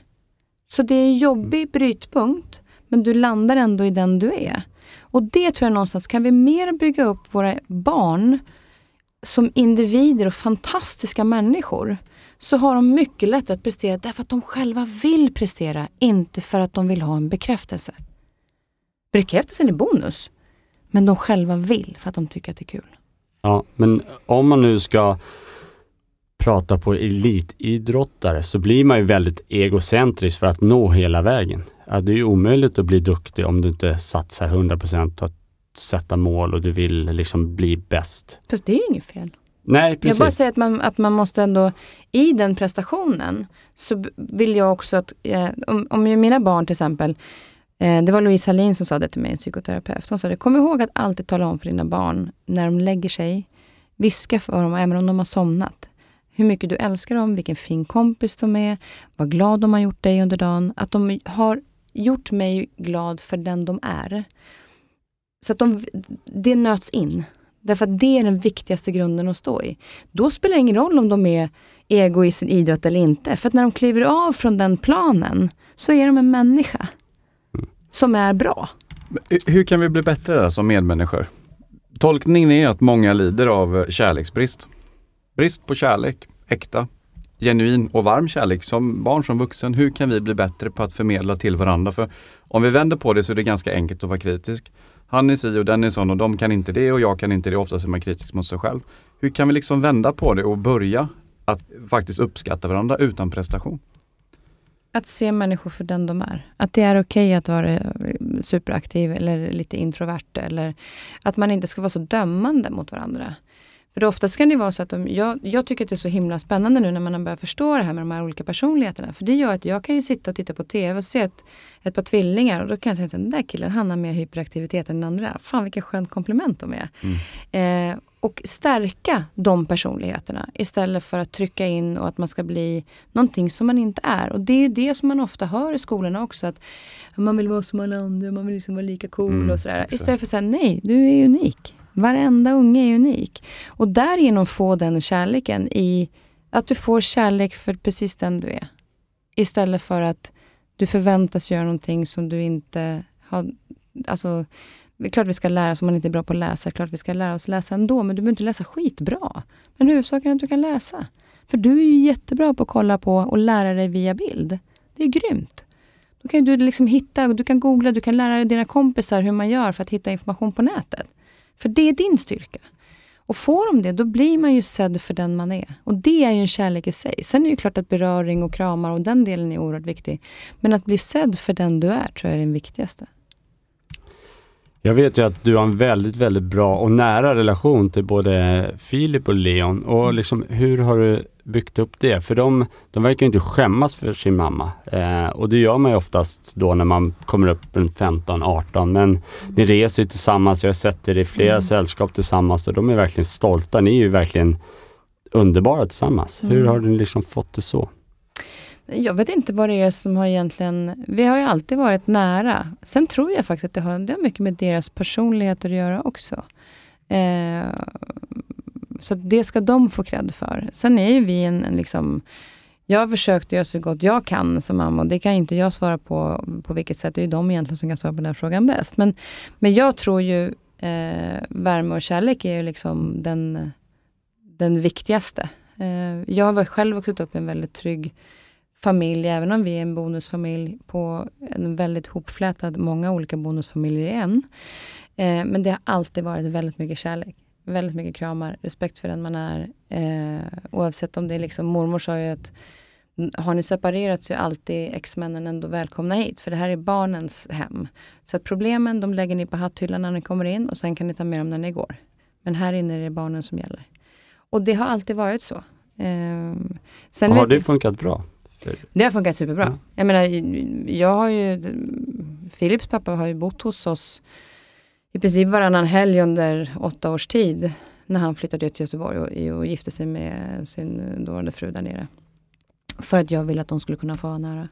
Speaker 3: Så det är en jobbig brytpunkt, men du landar ändå i den du är. Och det tror jag någonstans, kan vi mer bygga upp våra barn som individer och fantastiska människor, så har de mycket lättare att prestera därför att de själva vill prestera, inte för att de vill ha en bekräftelse. Bekräftelsen är bonus, men de själva vill för att de tycker att det är kul.
Speaker 4: Ja, men om man nu ska prata på elitidrottare så blir man ju väldigt egocentrisk för att nå hela vägen. Ja, det är ju omöjligt att bli duktig om du inte satsar 100% på att sätta mål och du vill liksom bli bäst.
Speaker 3: Fast det är ju inget fel.
Speaker 4: Nej,
Speaker 3: Jag
Speaker 4: precis.
Speaker 3: bara säger att man, att man måste ändå, i den prestationen, så vill jag också att, eh, om, om mina barn till exempel, eh, det var Louise Hallin som sa det till mig, en psykoterapeut. Hon sa det, kom ihåg att alltid tala om för dina barn när de lägger sig, viska för dem, även om de har somnat, hur mycket du älskar dem, vilken fin kompis de är, vad glad de har gjort dig under dagen, att de har gjort mig glad för den de är. Så att de, det nöts in. Därför att det är den viktigaste grunden att stå i. Då spelar det ingen roll om de är ego i sin idrott eller inte. För att när de kliver av från den planen så är de en människa som är bra.
Speaker 2: Hur- kan vi bli bättre där som medmänniskor? Tolkningen är att många lider av kärleksbrist. Brist på kärlek, äkta, genuin och varm kärlek som barn som vuxen. Hur kan vi bli bättre på att förmedla till varandra? För om vi vänder på det så är det ganska enkelt att vara kritisk. Han är si och den är sån och de kan inte det och jag kan inte det. Oftast är man kritisk mot sig själv. Hur kan vi liksom vända på det och börja att faktiskt uppskatta varandra utan prestation?
Speaker 3: Att se människor för den de är. Att det är okej att vara eh, superaktiv eller lite introvert. Eller att man inte ska vara så dömande mot varandra. För oftast kan det vara så att de, jag, jag tycker att det är så himla spännande nu när man har börjat förstå det här med de här olika personligheterna. För det gör att jag kan ju sitta och titta på TV och se ett, ett par tvillingar och då kan jag tänka att den där killen han har mer hyperaktivitet än den andra. Fan vilka skönt komplement de är. Mm. Eh, och stärka de personligheterna istället för att trycka in och att man ska bli någonting som man inte är. Och det är det som man ofta hör i skolorna också. Att man vill vara som alla andra, man vill liksom vara lika cool mm, och sådär. Istället för att säga nej, du är unik. Varenda unge är unik. Och därigenom få den kärleken i att du får kärlek för precis den du är. Istället för att du förväntas göra någonting som du inte har... Alltså, det är klart vi ska lära oss, om man inte är bra på att läsa, det är klart vi ska lära oss läsa ändå, men du behöver inte läsa skitbra. Men huvudsaken är att du kan läsa. För du är ju jättebra på att kolla på och lära dig via bild. Det är grymt. Då kan du liksom hitta, du kan googla, du kan lära dina kompisar hur man gör för att hitta information på nätet. För det är din styrka. Och får de det, då blir man ju sedd för den man är. Och det är ju en kärlek i sig. Sen är det klart att beröring och kramar och den delen är oerhört viktig. Men att bli sedd för den du är tror jag är den viktigaste.
Speaker 4: Jag vet ju att du har en väldigt, väldigt bra och nära relation till både Filip och Leon. Och mm. liksom, hur har du byggt upp det? För de, de verkar inte skämmas för sin mamma. Eh, och det gör man ju oftast då när man kommer upp en 15-18. Men ni reser ju tillsammans, jag har sett er i flera mm. sällskap tillsammans och de är verkligen stolta. Ni är ju verkligen underbara tillsammans. Mm. Hur har ni liksom fått det så?
Speaker 3: Jag vet inte vad det är som har egentligen... Vi har ju alltid varit nära. Sen tror jag faktiskt att det har, det har mycket med deras personlighet att göra också. Eh, så det ska de få cred för. Sen är ju vi en, en liksom... Jag har försökt göra så gott jag kan som mamma och det kan inte jag svara på på vilket sätt. Det är ju de egentligen som kan svara på den frågan bäst. Men, men jag tror ju eh, värme och kärlek är ju liksom den, den viktigaste. Eh, jag har själv vuxit upp i en väldigt trygg familj, även om vi är en bonusfamilj på en väldigt hopflätad, många olika bonusfamiljer i en. Eh, men det har alltid varit väldigt mycket kärlek. Väldigt mycket kramar, respekt för den man är. Eh, oavsett om det är liksom, mormor sa ju att har ni separerat så är alltid exmännen ändå välkomna hit, för det här är barnens hem. Så att problemen, de lägger ni på hatthyllan när ni kommer in och sen kan ni ta med dem när ni går. Men här inne är det barnen som gäller. Och det har alltid varit så. Eh,
Speaker 4: sen har det funkat bra?
Speaker 3: Det har funkat superbra. Mm. Jag menar, jag har ju, Philips pappa har ju bott hos oss i princip varannan helg under åtta års tid när han flyttade till Göteborg och, och gifte sig med sin dåvarande fru där nere. För att jag ville att de skulle kunna få vara nära.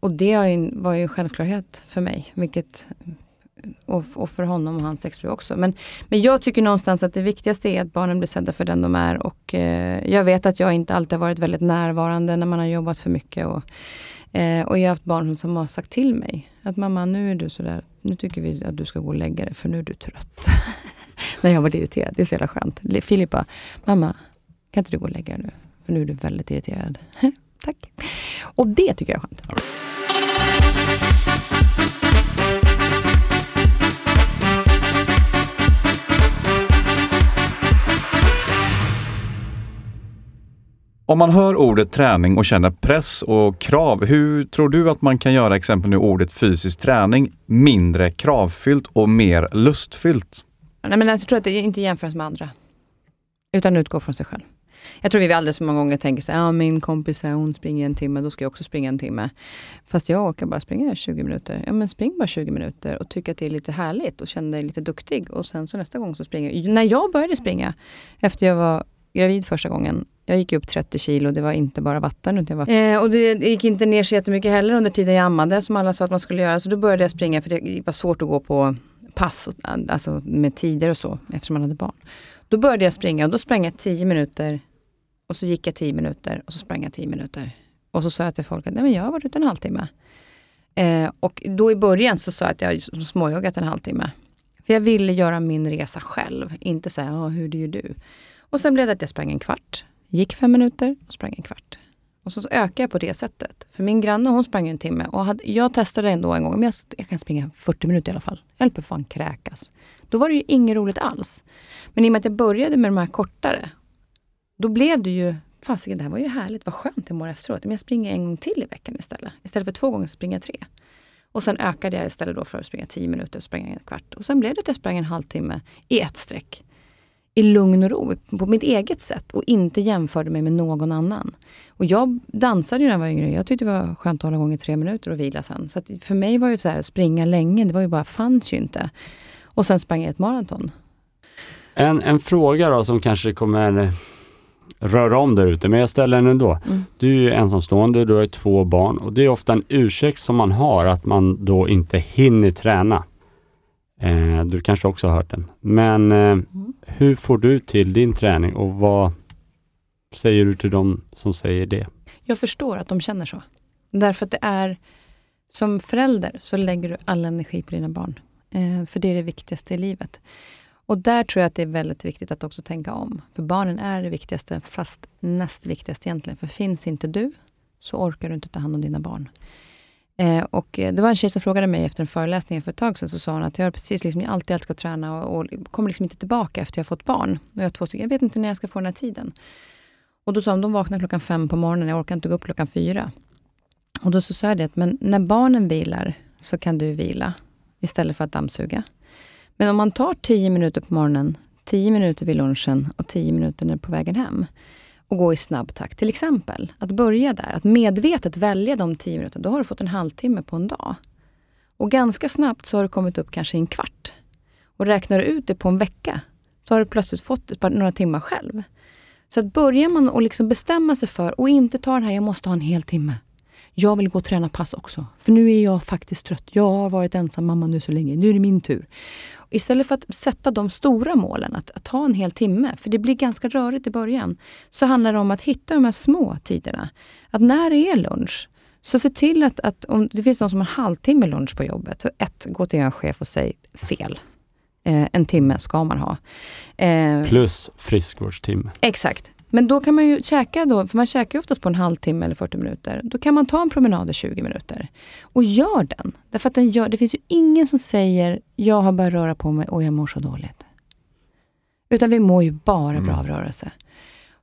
Speaker 3: Och det var ju en självklarhet för mig, vilket och, och, för honom och hans exfru också. Men, men jag tycker någonstans att det viktigaste är att barnen blir sedda för den de är. Och eh, jag vet att jag inte alltid har varit väldigt närvarande när man har jobbat för mycket. Och, eh, och jag har haft barn som har sagt till mig att mamma nu är du sådär, nu tycker vi att du ska gå och lägga dig för nu är du trött. när jag var irriterad, det är så jävla skönt. Filippa, mamma kan inte du gå och lägga dig nu? För nu är du väldigt irriterad. Tack. Och det tycker jag är skönt.
Speaker 2: Om man hör ordet träning och känner press och krav, hur tror du att man kan göra exempel nu ordet fysisk träning mindre kravfyllt och mer lustfyllt?
Speaker 3: Nej, men jag tror att det inte jämförs med andra, utan utgår från sig själv. Jag tror vi alldeles för många gånger tänker så här, ah, min kompis hon springer en timme, då ska jag också springa en timme. Fast jag orkar bara springa 20 minuter. Ja men spring bara 20 minuter och tyck att det är lite härligt och känn dig lite duktig. Och sen så nästa gång så springer jag. När jag började springa, efter jag var gravid första gången. Jag gick upp 30 kilo, det var inte bara vatten. Utan var... eh, och det gick inte ner så jättemycket heller under tiden jag ammade, som alla sa att man skulle göra. Så då började jag springa, för det var svårt att gå på pass, alltså med tider och så, eftersom man hade barn. Då började jag springa och då sprang jag 10 minuter och så gick jag 10 minuter och så sprang jag 10 minuter. Och så sa jag till folk att Nej, men jag har varit ute en halvtimme. Eh, och då i början så sa jag att jag småjoggat en halvtimme. För jag ville göra min resa själv, inte säga hur gör du? Och sen blev det att jag sprang en kvart, gick fem minuter och sprang en kvart. Och så, så ökade jag på det sättet. För min granne hon sprang en timme och hade, jag testade ändå en gång, men jag, jag kan springa 40 minuter i alla fall. Jag höll på att fan kräkas. Då var det ju inget roligt alls. Men i och med att jag började med de här kortare, då blev det ju, fasiken det här var ju härligt, vad skönt jag mår efteråt. Men jag springer en gång till i veckan istället. Istället för två gånger så springer jag tre. Och sen ökade jag istället då för att springa 10 minuter och sprang en kvart. Och sen blev det att jag sprang en halvtimme i ett streck i lugn och ro, på mitt eget sätt och inte jämförde mig med någon annan. Och jag dansade ju när jag var yngre. Jag tyckte det var skönt att hålla igång i tre minuter och vila sen. Så för mig var ju så här, springa länge, det var ju bara, fanns ju inte. Och sen sprang jag ett maraton.
Speaker 4: En, en fråga då som kanske kommer röra om där ute, men jag ställer den ändå. Mm. Du är ju ensamstående, du har två barn och det är ofta en ursäkt som man har att man då inte hinner träna. Eh, du kanske också har hört den. Men eh, mm. hur får du till din träning och vad säger du till dem som säger det?
Speaker 3: Jag förstår att de känner så. Därför att det är, som förälder så lägger du all energi på dina barn. Eh, för det är det viktigaste i livet. Och där tror jag att det är väldigt viktigt att också tänka om. För barnen är det viktigaste, fast näst viktigaste egentligen. För finns inte du, så orkar du inte ta hand om dina barn. Eh, och eh, det var en tjej som frågade mig efter en föreläsning för ett tag sedan, så sa hon att jag har precis liksom, jag alltid älskat att träna och, och kommer liksom inte tillbaka efter jag fått barn. Och jag, har två jag vet inte när jag ska få den här tiden. Och då sa hon, de vaknar klockan fem på morgonen, jag orkar inte gå upp klockan fyra. Och då så sa jag det, att men när barnen vilar så kan du vila istället för att dammsuga. Men om man tar tio minuter på morgonen, tio minuter vid lunchen och tio minuter på vägen hem och gå i snabb takt. Till exempel, att börja där, att medvetet välja de tio minuterna. Då har du fått en halvtimme på en dag. Och ganska snabbt så har du kommit upp kanske i en kvart. Och räknar du ut det på en vecka, så har du plötsligt fått ett par, några timmar själv. Så att börjar man att liksom bestämma sig för och inte ta den här, jag måste ha en hel timme. Jag vill gå och träna pass också, för nu är jag faktiskt trött. Jag har varit ensam mamma nu så länge, nu är det min tur. Istället för att sätta de stora målen, att, att ta en hel timme, för det blir ganska rörigt i början, så handlar det om att hitta de här små tiderna. Att när det är lunch, så se till att, att om det finns någon som har en halvtimme lunch på jobbet, så ett, gå till er chef och säg fel. Eh, en timme ska man ha.
Speaker 4: Eh, Plus friskvårdstimme.
Speaker 3: Exakt. Men då kan man ju käka då, för man käkar ju oftast på en halvtimme eller 40 minuter. Då kan man ta en promenad i 20 minuter. Och gör den. Därför att den gör, det finns ju ingen som säger, jag har börjat röra på mig och jag mår så dåligt. Utan vi mår ju bara bra av mm. rörelse.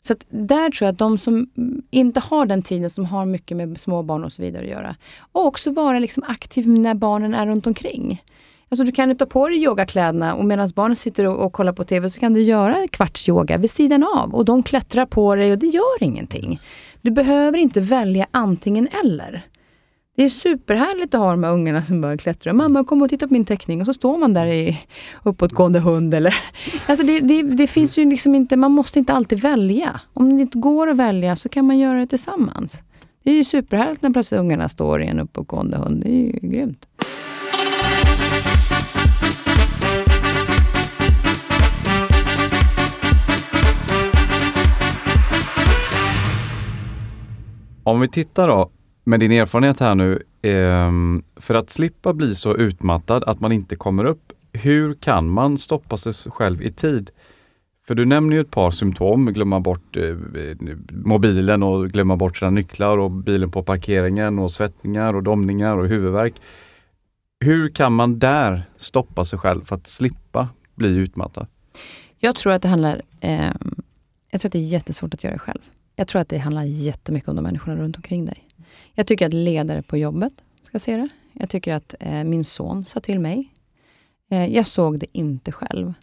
Speaker 3: Så där tror jag att de som inte har den tiden, som har mycket med småbarn och så vidare att göra. Och också vara liksom aktiv när barnen är runt omkring. Alltså du kan ta på dig yogakläderna och medan barnen sitter och, och, kollar på TV så kan du göra kvartsyoga kvarts yoga vid sidan av och de klättrar på dig och det gör ingenting. Du behöver inte välja antingen eller. Det är superhärligt att ha de här ungarna som börjar klättra. Mamma kom och titta på min teckning och så står man där i uppåtgående hund. Eller, alltså det, det, det, finns ju liksom inte, man måste inte alltid välja. Om det inte går att välja så kan man göra det tillsammans. Det är ju superhärligt när plötsligt ungarna står i en uppåtgående hund. Det är ju grymt.
Speaker 2: Om vi tittar då med din erfarenhet här nu, ehm, för att slippa bli så utmattad att man inte kommer upp, hur kan man stoppa sig själv i tid? För du nämner ju ett par symptom, glömma bort eh, eh, mobilen och glömma bort sina nycklar och bilen på parkeringen och svettningar och domningar och huvudvärk. Hur kan man där stoppa sig själv för att slippa bli utmattad?
Speaker 3: Jag tror att det handlar, eh, jag tror att det är jättesvårt att göra det själv. Jag tror att det handlar jättemycket om de människorna runt omkring dig. Jag tycker att ledare på jobbet ska se det. Jag tycker att eh, min son sa till mig. Eh, jag såg det inte själv.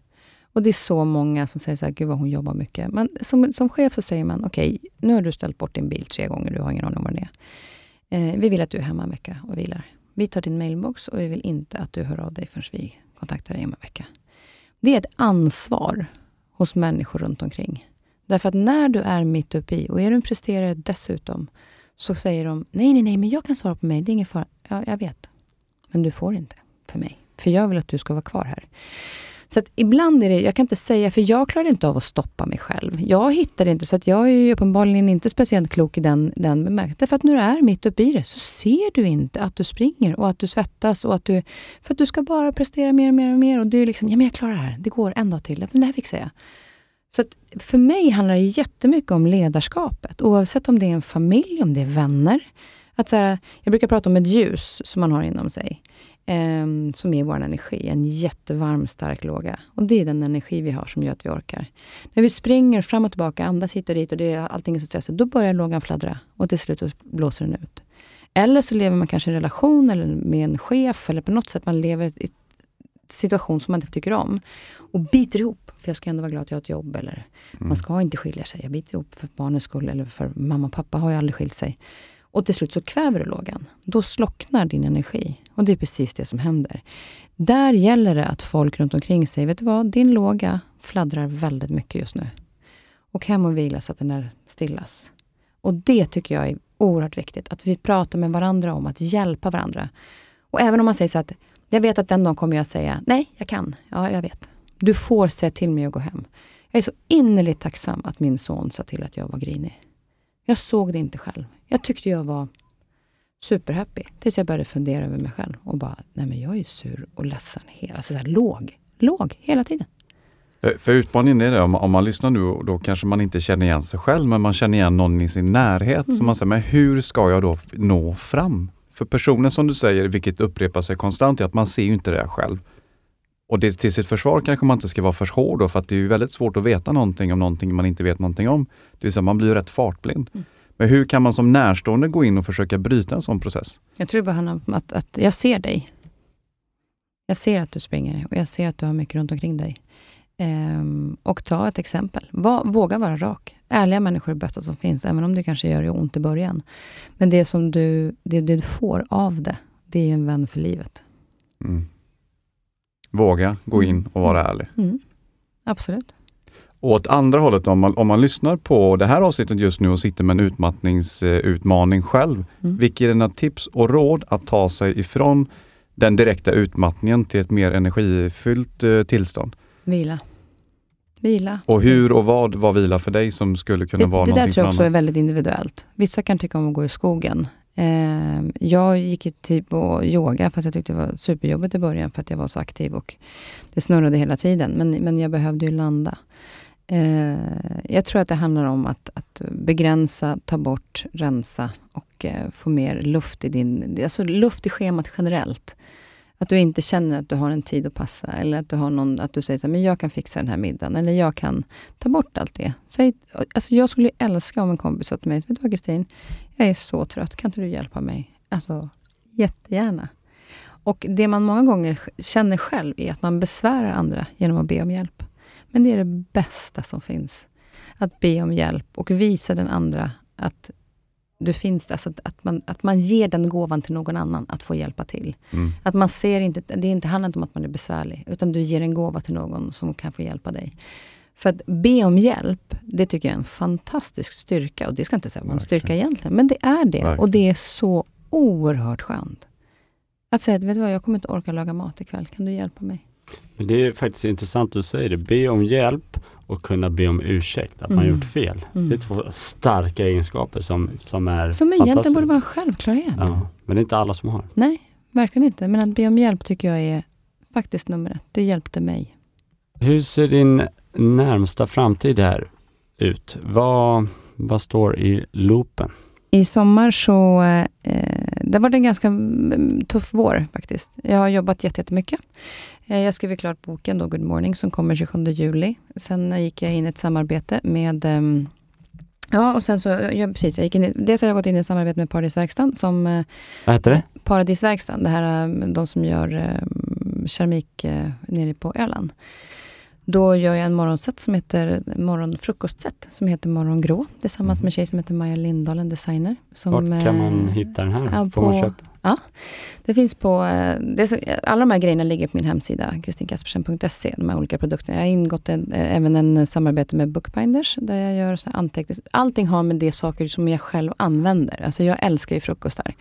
Speaker 3: Och det är så många som säger så här, gud vad hon jobbar mycket. Men som, som chef så säger man, okej, okay, nu har du ställt bort din bil tre gånger, du har ingen aning om vad den är. Eh, vi vill att du är hemma en vecka och vilar. Vi tar din mailbox och vi vill inte att du hör av dig förrän vi kontaktar dig om en vecka. Det är ett ansvar hos människor runt omkring. Därför att när du är mitt uppe i, och är du en presterare dessutom, så säger de, nej, nej, nej, men jag kan svara på mig, det är ingen fara. Ja, jag vet. Men du får inte för mig. För jag vill att du ska vara kvar här. Så att ibland är det, jag kan inte säga, för jag klarar inte av att stoppa mig själv. Jag hittar inte, så att jag är uppenbarligen inte speciellt klok i den, den bemärkelsen. För att när du är mitt uppe i det så ser du inte att du springer och att du svettas och att du... För att du ska bara prestera mer och mer och mer och du är liksom, ja men jag klarar det här, det går en dag till, det här fixar jag. Så för mig handlar det jättemycket om ledarskapet, oavsett om det är en familj, om det är vänner. Att så här, jag brukar prata om ett ljus som man har inom sig, eh, som är vår energi. En jättevarm, stark låga. Och det är den energi vi har som gör att vi orkar. När vi springer fram och tillbaka, andas hit och dit och det är allting är så stressigt, då börjar lågan fladdra och till slut blåser den ut. Eller så lever man kanske i en relation eller med en chef eller på något sätt man lever i en situation som man inte tycker om och biter ihop. För jag ska ändå vara glad att jag har ett jobb. Eller
Speaker 2: Mm.
Speaker 3: man ska inte skilja sig. Jag biter ihop för barnens skull eller för mamma och pappa har ju aldrig skilt sig. Och till slut så kväver du lågan. Då slocknar din energi. Och det är precis det som händer. Där gäller det att folk runt omkring säger, vet du vad, din låga fladdrar väldigt mycket just nu. Och hem och vila så att den är stillas. Och det tycker jag är oerhört viktigt. Att vi pratar med varandra om att hjälpa varandra. Och även om man säger så att, jag vet att den dagen kommer jag säga, nej, jag kan. Ja, jag vet. Du får säga till mig att gå hem. Jag är så innerligt tacksam att min son sa till att jag var grinig. Jag såg det inte själv. Jag tyckte jag var superhappy. Tills jag började fundera över mig själv och bara, nej men jag är ju sur och ledsen. Hela, alltså så här, låg, låg hela tiden.
Speaker 2: För, för utmaningen är det, om, om man lyssnar nu, då kanske man inte känner igen sig själv, men man känner igen någon i sin närhet.
Speaker 3: Mm.
Speaker 2: Så man säger, men hur ska jag då nå fram? För personen som du säger, vilket upprepar sig konstant, är att man ser ju inte det själv. Och det, till sitt försvar kanske man inte ska vara för hård då, för att det är ju väldigt svårt att veta någonting om någonting man inte vet någonting om. Det vill säga, man blir rätt fartblind.
Speaker 3: Mm.
Speaker 2: Men hur kan man som närstående gå in och försöka bryta en sån process?
Speaker 3: Jag tror bara handlar om att, att jag ser dig. Jag ser att du springer och jag ser att du har mycket runt omkring dig. Ehm, och ta ett exempel. Va, våga vara rak. Ärliga människor är det bästa som finns, även om det kanske gör ont i början. Men det som du, det, det du får av det, det är ju en vän för livet.
Speaker 2: Mm. Våga gå in och vara ärlig.
Speaker 3: Mm. Absolut.
Speaker 2: Och åt andra hållet, om man, om man lyssnar på det här avsnittet just nu och sitter med en utmattningsutmaning själv.
Speaker 3: Mm.
Speaker 2: Vilka är dina tips och råd att ta sig ifrån den direkta utmattningen till ett mer energifyllt eh, tillstånd?
Speaker 3: Vila. Vila.
Speaker 2: Och hur och vad var vila för dig som skulle kunna
Speaker 3: det,
Speaker 2: vara
Speaker 3: det där
Speaker 2: någonting
Speaker 3: tror jag också är väldigt individuellt. Vissa kan tycka om att gå i skogen. Eh, jag gick ju typ på yoga fast jag tyckte det var superjobbigt i början för att jag var så aktiv och det snurrade hela tiden. Men, men jag behövde ju landa. Eh, jag tror att det handlar om att, att begränsa, ta bort, rensa och eh, få mer luft i din... Alltså luft i schemat generellt. Att du inte känner att du har en tid att passa eller att du, har någon, att du säger så här, men jag kan fixa den här middagen eller jag kan ta bort allt det. Säg, alltså jag skulle älska om en kompis sa till mig, vet du vad Kristin, jag är så trött, kan inte du hjälpa mig? Alltså jättegärna. Och det man många gånger känner själv är att man besvärar andra genom att be om hjälp. Men det är det bästa som finns. Att be om hjälp och visa den andra att du finns. Alltså att, att, man, att man ger den gåvan till någon annan att få hjälpa till.
Speaker 2: Mm.
Speaker 3: Att man ser inte, det är inte handlar inte om att man är besvärlig, utan du ger en gåva till någon som kan få hjälpa dig. För att be om hjälp, det tycker jag är en fantastisk styrka. Och det ska inte säga vara en styrka egentligen, men det är det.
Speaker 2: Verkligen.
Speaker 3: Och det är så oerhört skönt. Att säga, att, vet du vad, jag kommer inte orka laga mat ikväll, kan du hjälpa mig?
Speaker 4: Men det är faktiskt intressant att du säger det. Be om hjälp och kunna be om ursäkt att man
Speaker 3: Mm.
Speaker 4: gjort fel.
Speaker 3: Mm.
Speaker 4: Det är två starka egenskaper som, som är
Speaker 3: Som egentligen borde vara en självklarhet.
Speaker 4: Ja, men det är inte alla som har.
Speaker 3: Nej, verkligen inte. Men att be om hjälp tycker jag är faktiskt nummer ett. Det hjälpte mig.
Speaker 4: Hur ser din närmsta framtid här ut? Vad, vad står i loopen?
Speaker 3: I sommar så, eh, det har varit en ganska mm, tuff vår faktiskt. Jag har jobbat jätte- jättemycket. Eh, jag skrev klart boken då, Good Morning, som kommer 27 juli. Sen eh, gick jag in i ett samarbete med ehm, Ja, och sen så, ja, precis, jag gick in i, dels har jag gått in i ett samarbete med Paradisverkstan, som eh,
Speaker 4: Vad heter det?
Speaker 3: Paradisverkstan, det här, eh, de som gör eh, keramik eh, nere på Öland. Då gör jag en morgonset som heter morgonfrukostset som heter Morgongrå tillsammans med en tjej som heter Maja Lindahl, en designer. Som,
Speaker 4: Mm. Vart kan man
Speaker 3: eh,
Speaker 4: hitta den här?
Speaker 3: ja,
Speaker 4: Får man köpa?
Speaker 3: Det finns på, eh, det så, alla de här grejerna ligger på min hemsida, kristinkaspersen.se, de här olika produkterna. Jag har ingått en, eh, även en eh, samarbete med Bookbinders, där jag gör anteckningar. Allting har med det saker som jag själv använder. Alltså jag älskar ju frukostar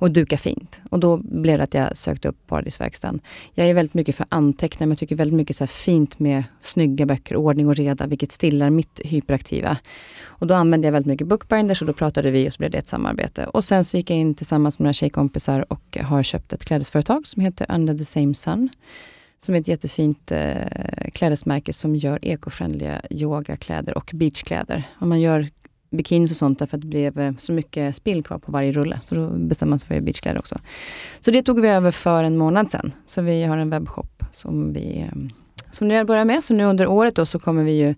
Speaker 3: och duka fint. Och då blev det att jag sökte upp Paradisverkstan. Jag är väldigt mycket för anteckningar, men jag tycker väldigt mycket så här fint med snygga böcker, ordning och reda, vilket stillar mitt hyperaktiva. Och då använde jag väldigt mycket bookbinders och då pratade vi och så blev det ett samarbete. Och sen så gick jag in tillsammans med några tjejkompisar och har köpt ett klädesföretag som heter Under the same sun. Som är ett jättefint eh, klädesmärke som gör ekofrändliga yogakläder och beachkläder. Och man gör bikinis och sånt därför att det blev eh, så mycket spill kvar på varje rulle. Så då bestämde man sig för att göra beachkläder också. Så det tog vi över för en månad sedan. Så vi har en webbshop som vi eh, som nu jag börjar med. Så nu under året då så kommer vi ju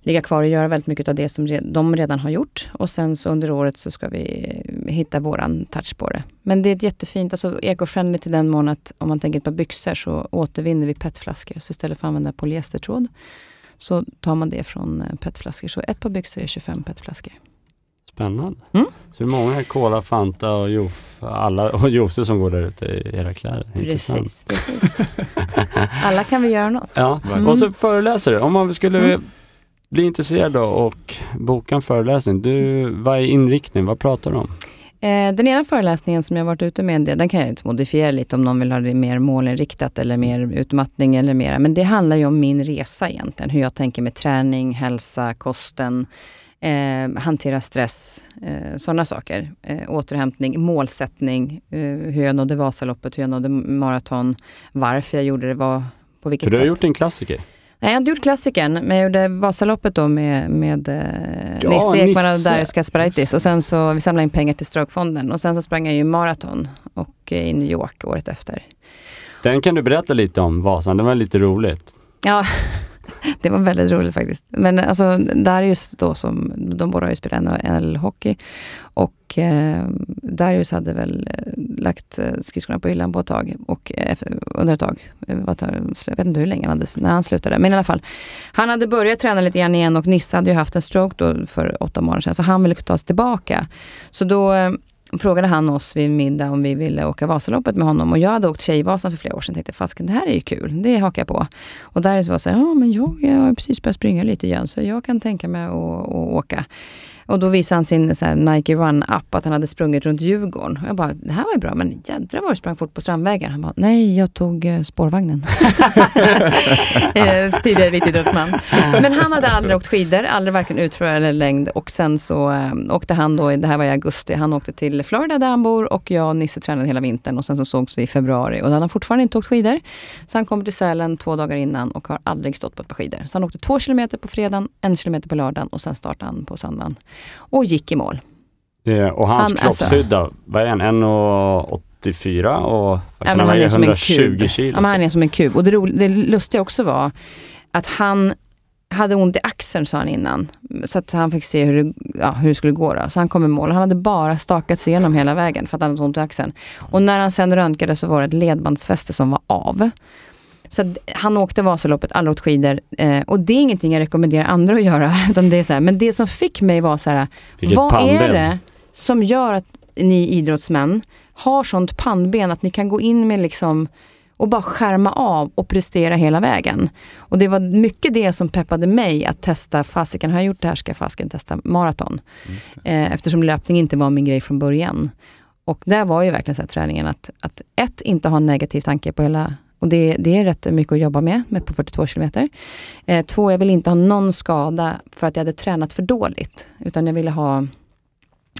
Speaker 3: ligga kvar och göra väldigt mycket av det som de redan har gjort. Och sen så under året så ska vi eh, hitta våran touch på det. Men det är ett jättefint, alltså eco-friendly till den mån att om man tänker på byxor så återvinner vi petflaskor. Så istället för att använda polyestertråd så tar man det från eh, petflaskor. Så ett par byxor är 25 petflaskor.
Speaker 4: Spännande.
Speaker 3: Mm.
Speaker 4: Så hur många Cola, Fanta och Joff, alla och Jose som går där ute i era kläder?
Speaker 3: Precis, precis. Alla kan vi göra något.
Speaker 4: Ja,
Speaker 3: Mm.
Speaker 4: och så föreläsare. Om man skulle
Speaker 3: Mm.
Speaker 4: bli intresserad då och boka en föreläsning. Du, vad är inriktningen? Vad pratar du om?
Speaker 3: Eh, den ena föreläsningen som jag varit ute med, den kan jag inte modifiera lite om någon vill ha det mer målinriktat eller mer utmattning eller mera. Men det handlar ju om min resa egentligen. Hur jag tänker med träning, hälsa, kosten, eh, hantera stress, eh, sådana saker. Eh, återhämtning, målsättning, eh, hur jag nådde Vasaloppet, hur jag nådde maraton, varför jag gjorde det, vad, på vilket
Speaker 4: För du
Speaker 3: sätt.
Speaker 4: har gjort en klassiker.
Speaker 3: Nej, jag har inte gjort klassikern, men jag gjorde Vasaloppet då med, med eh,
Speaker 4: Ja,
Speaker 3: Nisse Ekman och. Darius Kasparaitis. Och sen så, vi samlade in pengar till Strokefonden. Och sen så sprang jag ju maraton och eh, i New York året efter.
Speaker 4: Den kan du berätta lite om, Vasan. Det var lite roligt.
Speaker 3: Ja, det var väldigt roligt faktiskt. Men alltså, Darius då som, de båda har ju spelat NHL-hockey. Och eh, Darius hade väl eh, lagt eh, skridskorna på hyllan på ett tag. Och eh, efter, under ett tag. Eh, jag vet inte hur länge han hade, när han slutade. Men i alla fall. Han hade börjat träna lite grann igen och Nisse hade ju haft en stroke då för åtta månader sedan. Så han ville ta sig tillbaka. Så då frågade han oss vid middag om vi ville åka Vasaloppet med honom. Och jag hade åkt Tjejvasan för flera år sedan och tänkte, fasken det här är ju kul, det hakar jag på. Och där var så här, ja men jag, jag har precis börjat springa lite igen så jag kan tänka mig att, att åka. Och då visade han sin så Nike Run-app att han hade sprungit runt Djurgården. Och jag bara, det här var ju bra, men jädrar vad du sprang fort på Strandvägen. Han bara, nej jag tog eh, spårvagnen. Eh, Tidigare elitidrottsman. Men han hade aldrig åkt skidor, aldrig varken utför eller längd. Och sen så eh, åkte han då, det här var i augusti, han åkte till Florida där han bor och jag och Nisse tränade hela vintern. Och sen så sågs vi i februari och då hade han fortfarande inte åkt skidor. Så han kommer till Sälen två dagar innan och har aldrig stått på ett par skidor. Så han åkte två kilometer på fredagen, en kilometer på lördagen och sen startade han på söndagen. Och gick i mål.
Speaker 4: Det, och hans
Speaker 3: Han- alltså-
Speaker 4: kroppshydda, vad är han? 1,84 och
Speaker 3: Ja,
Speaker 4: han
Speaker 3: han är som en
Speaker 4: 120
Speaker 3: kub.
Speaker 4: kilo?
Speaker 3: Ja, han är som en kub. Och det, ro, det lustiga också var att han hade ont i axeln sa han innan. Så att han fick se hur det, ja, hur det skulle gå. Då. Så han kom i mål. Han hade bara stakat sig igenom hela vägen för att han hade så ont i axeln. Och när han sen röntgade så var det ett ledbandsfäste som var av. Så han åkte Vasaloppet, aldrig åkt skidor. Eh, och det är ingenting jag rekommenderar andra att göra. Utan det är så här, men det som fick mig var så här,
Speaker 4: Vilket
Speaker 3: vad
Speaker 4: pannben.
Speaker 3: är det som gör att ni idrottsmän har sånt pannben att ni kan gå in med liksom och bara skärma av och prestera hela vägen. Och det var mycket det som peppade mig att testa, fasiken har jag gjort det här ska jag fasiken testa maraton. Eh, eftersom löpning inte var min grej från början. Och där var ju verkligen så här träningen att, att ett, inte ha en negativ tanke på hela och det, det är rätt mycket att jobba med, med på 42 kilometer. Eh, två, jag ville inte ha någon skada för att jag hade tränat för dåligt. Utan jag ville ha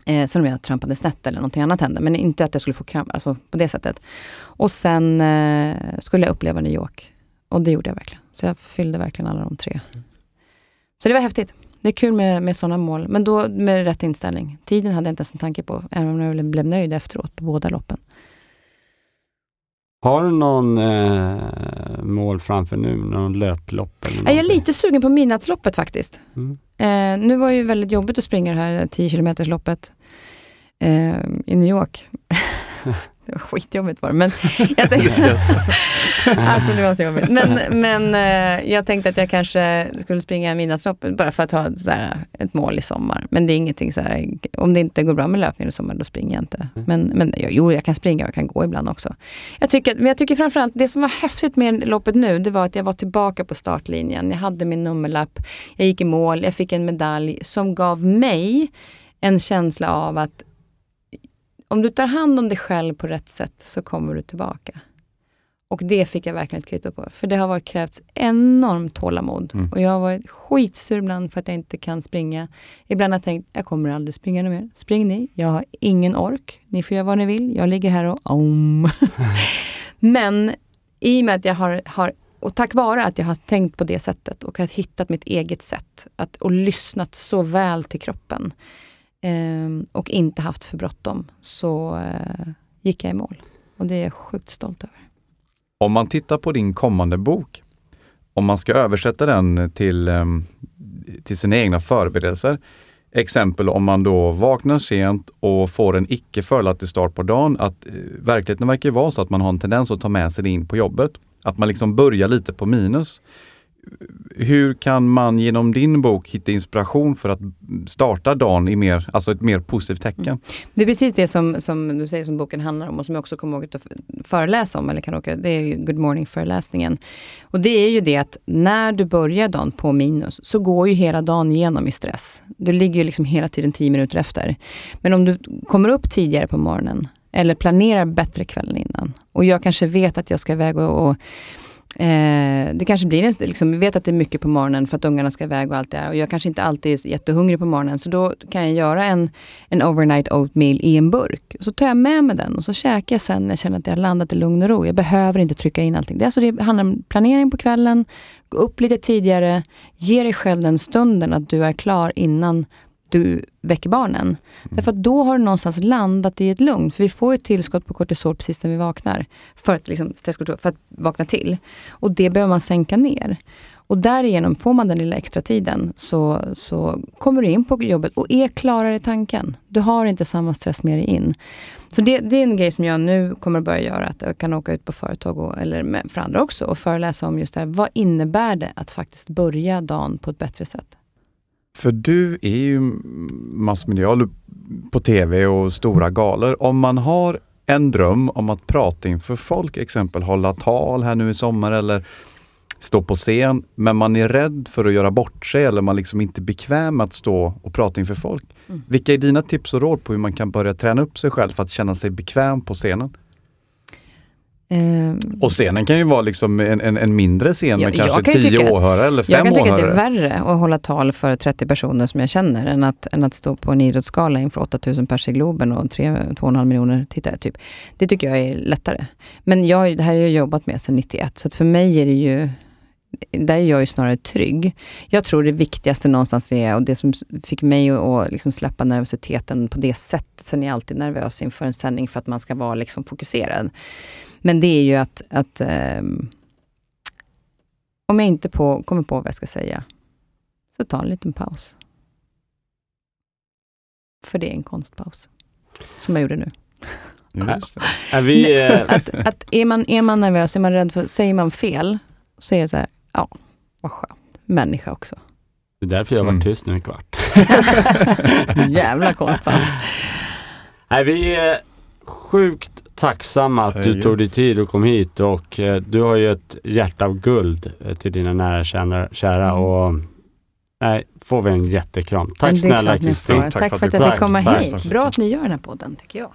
Speaker 3: Eh, sen om jag trampade snett eller någonting annat hände. Men inte att jag skulle få kramp, alltså på det sättet. Och sen eh, skulle jag uppleva New York. Och det gjorde jag verkligen. Så jag fyllde verkligen alla de tre. Så det var häftigt. Det är kul med, med sådana mål. Men då med rätt inställning. Tiden hade jag inte ens en tanke på. Även om jag blev nöjd efteråt på båda loppen.
Speaker 4: Har du någon eh, mål framför nu? Någon löplopp? Eller
Speaker 3: Jag är lite sugen på midnattsloppet faktiskt.
Speaker 4: Mm.
Speaker 3: Eh, nu var det ju väldigt jobbigt att springa det här 10 km loppet eh, i New York. det var skitjobbigt var det. Men jag tänkte, alltså det var så jobbigt. Men, men eh, jag tänkte att jag kanske skulle springa midnattsloppet bara för att ha så här, ett mål i sommar. Men det är ingenting så här, om det inte går bra med löpningen i sommar, då springer jag inte. Men, men jo, jag kan springa och jag kan gå ibland också. Jag tycker, men jag tycker framförallt, det som var häftigt med loppet nu, det var att jag var tillbaka på startlinjen. Jag hade min nummerlapp, jag gick i mål, jag fick en medalj som gav mig en känsla av att om du tar hand om dig själv på rätt sätt så kommer du tillbaka. Och det fick jag verkligen ett kvitto på. För det har varit krävts enormt tålamod.
Speaker 2: Mm.
Speaker 3: Och jag har varit skitsur ibland för att jag inte kan springa. Ibland har jag tänkt, jag kommer aldrig springa mer. Spring ni, jag har ingen ork. Ni får göra vad ni vill. Jag ligger här och om. Men i och med att jag har, har och tack vare att jag har tänkt på det sättet och har hittat mitt eget sätt att, och lyssnat så väl till kroppen ehm, och inte haft för bråttom så eh, gick jag i mål. Och det är jag sjukt stolt över.
Speaker 2: Om man tittar på din kommande bok, om man ska översätta den till, ehm, till sina egna förberedelser. Exempel om man då vaknar sent och får en icke fördelaktig start på dagen. Att, eh, verkligheten verkar ju vara så att man har en tendens att ta med sig det in på jobbet. Att man liksom börjar lite på minus. Hur kan man genom din bok hitta inspiration för att starta dagen i mer, alltså ett mer positivt tecken? Mm.
Speaker 3: Det är precis det som, som du säger som boken handlar om och som jag också kommer ihåg att föreläsa om. Eller kan åka, det är Good morning-föreläsningen. Och det är ju det att när du börjar dagen på minus så går ju hela dagen igenom i stress. Du ligger ju liksom hela tiden tio minuter efter. Men om du kommer upp tidigare på morgonen eller planerar bättre kvällen innan och jag kanske vet att jag ska iväg och, och Eh, det kanske blir en, liksom, vi vet att det är mycket på morgonen för att ungarna ska iväg och allt det där. Och jag kanske inte alltid är jättehungrig på morgonen. Så då kan jag göra en, en overnight oatmeal i en burk. Så tar jag med mig den och så käkar jag sen när jag känner att jag har landat i lugn och ro. Jag behöver inte trycka in allting. Det, alltså, det handlar om planering på kvällen, gå upp lite tidigare, ge dig själv den stunden att du är klar innan du väcker barnen. Mm. Därför att då har du någonstans landat i ett lugn. För vi får ett tillskott på kortisol precis när vi vaknar. För att, liksom, för att vakna till. Och det behöver man sänka ner. Och därigenom, får man den lilla extra tiden så, så kommer du in på jobbet och är klarare i tanken. Du har inte samma stress med dig in. Så det, det, är en grej som jag nu kommer att börja göra. Att jag kan åka ut på företag, och, eller med, för andra också, och föreläsa om just det här. Vad innebär det att faktiskt börja dagen på ett bättre sätt?
Speaker 2: För du är ju massmedial på tv och stora galor. Om man har en dröm om att prata inför folk, exempel hålla tal här nu i sommar eller stå på scen, men man är rädd för att göra bort sig eller man liksom inte är bekväm att stå och prata inför folk. Mm. Vilka är dina tips och råd på hur man kan börja träna upp sig själv för att känna sig bekväm på scenen? Um, och scenen kan ju vara liksom en, en, en mindre scen med kanske kan tio tycka, åhörare eller fem åhörare.
Speaker 3: Jag kan tycka åhörare. att det är värre att hålla tal för 30 personer som jag känner än att, än att stå på en idrottsgala inför 8000 pers i Globen och 2,5 miljoner tittare. Typ. Det tycker jag är lättare. Men jag, det här har jag jobbat med sedan 91, så för mig är det ju där är jag ju snarare trygg. Jag tror det viktigaste någonstans är, och det som fick mig att liksom släppa nervositeten på det sättet, sen är jag alltid nervös inför en sändning för att man ska vara liksom fokuserad. Men det är ju att, att um, om jag inte på, kommer på vad jag ska säga, så ta en liten paus. För det är en konstpaus, som jag gjorde nu.
Speaker 4: Just det. vi,
Speaker 3: eh, att, att är, man, är man nervös, är man rädd för, säger man fel, så är det så här, ja, vad skönt. Människa också.
Speaker 4: Det är därför jag har varit mm. tyst nu en kvart.
Speaker 3: Jävla konstpaus.
Speaker 4: Nej, vi är sjukt tacksamma att du tog dig tid och kom hit och eh, du har ju ett hjärta av guld eh, till dina nära kära, kära mm. och nej, får vi en jättekram. Tack snälla Kristin.
Speaker 3: Tack, tack, för att jag fick komma hit. Bra att ni gör den här podden tycker jag.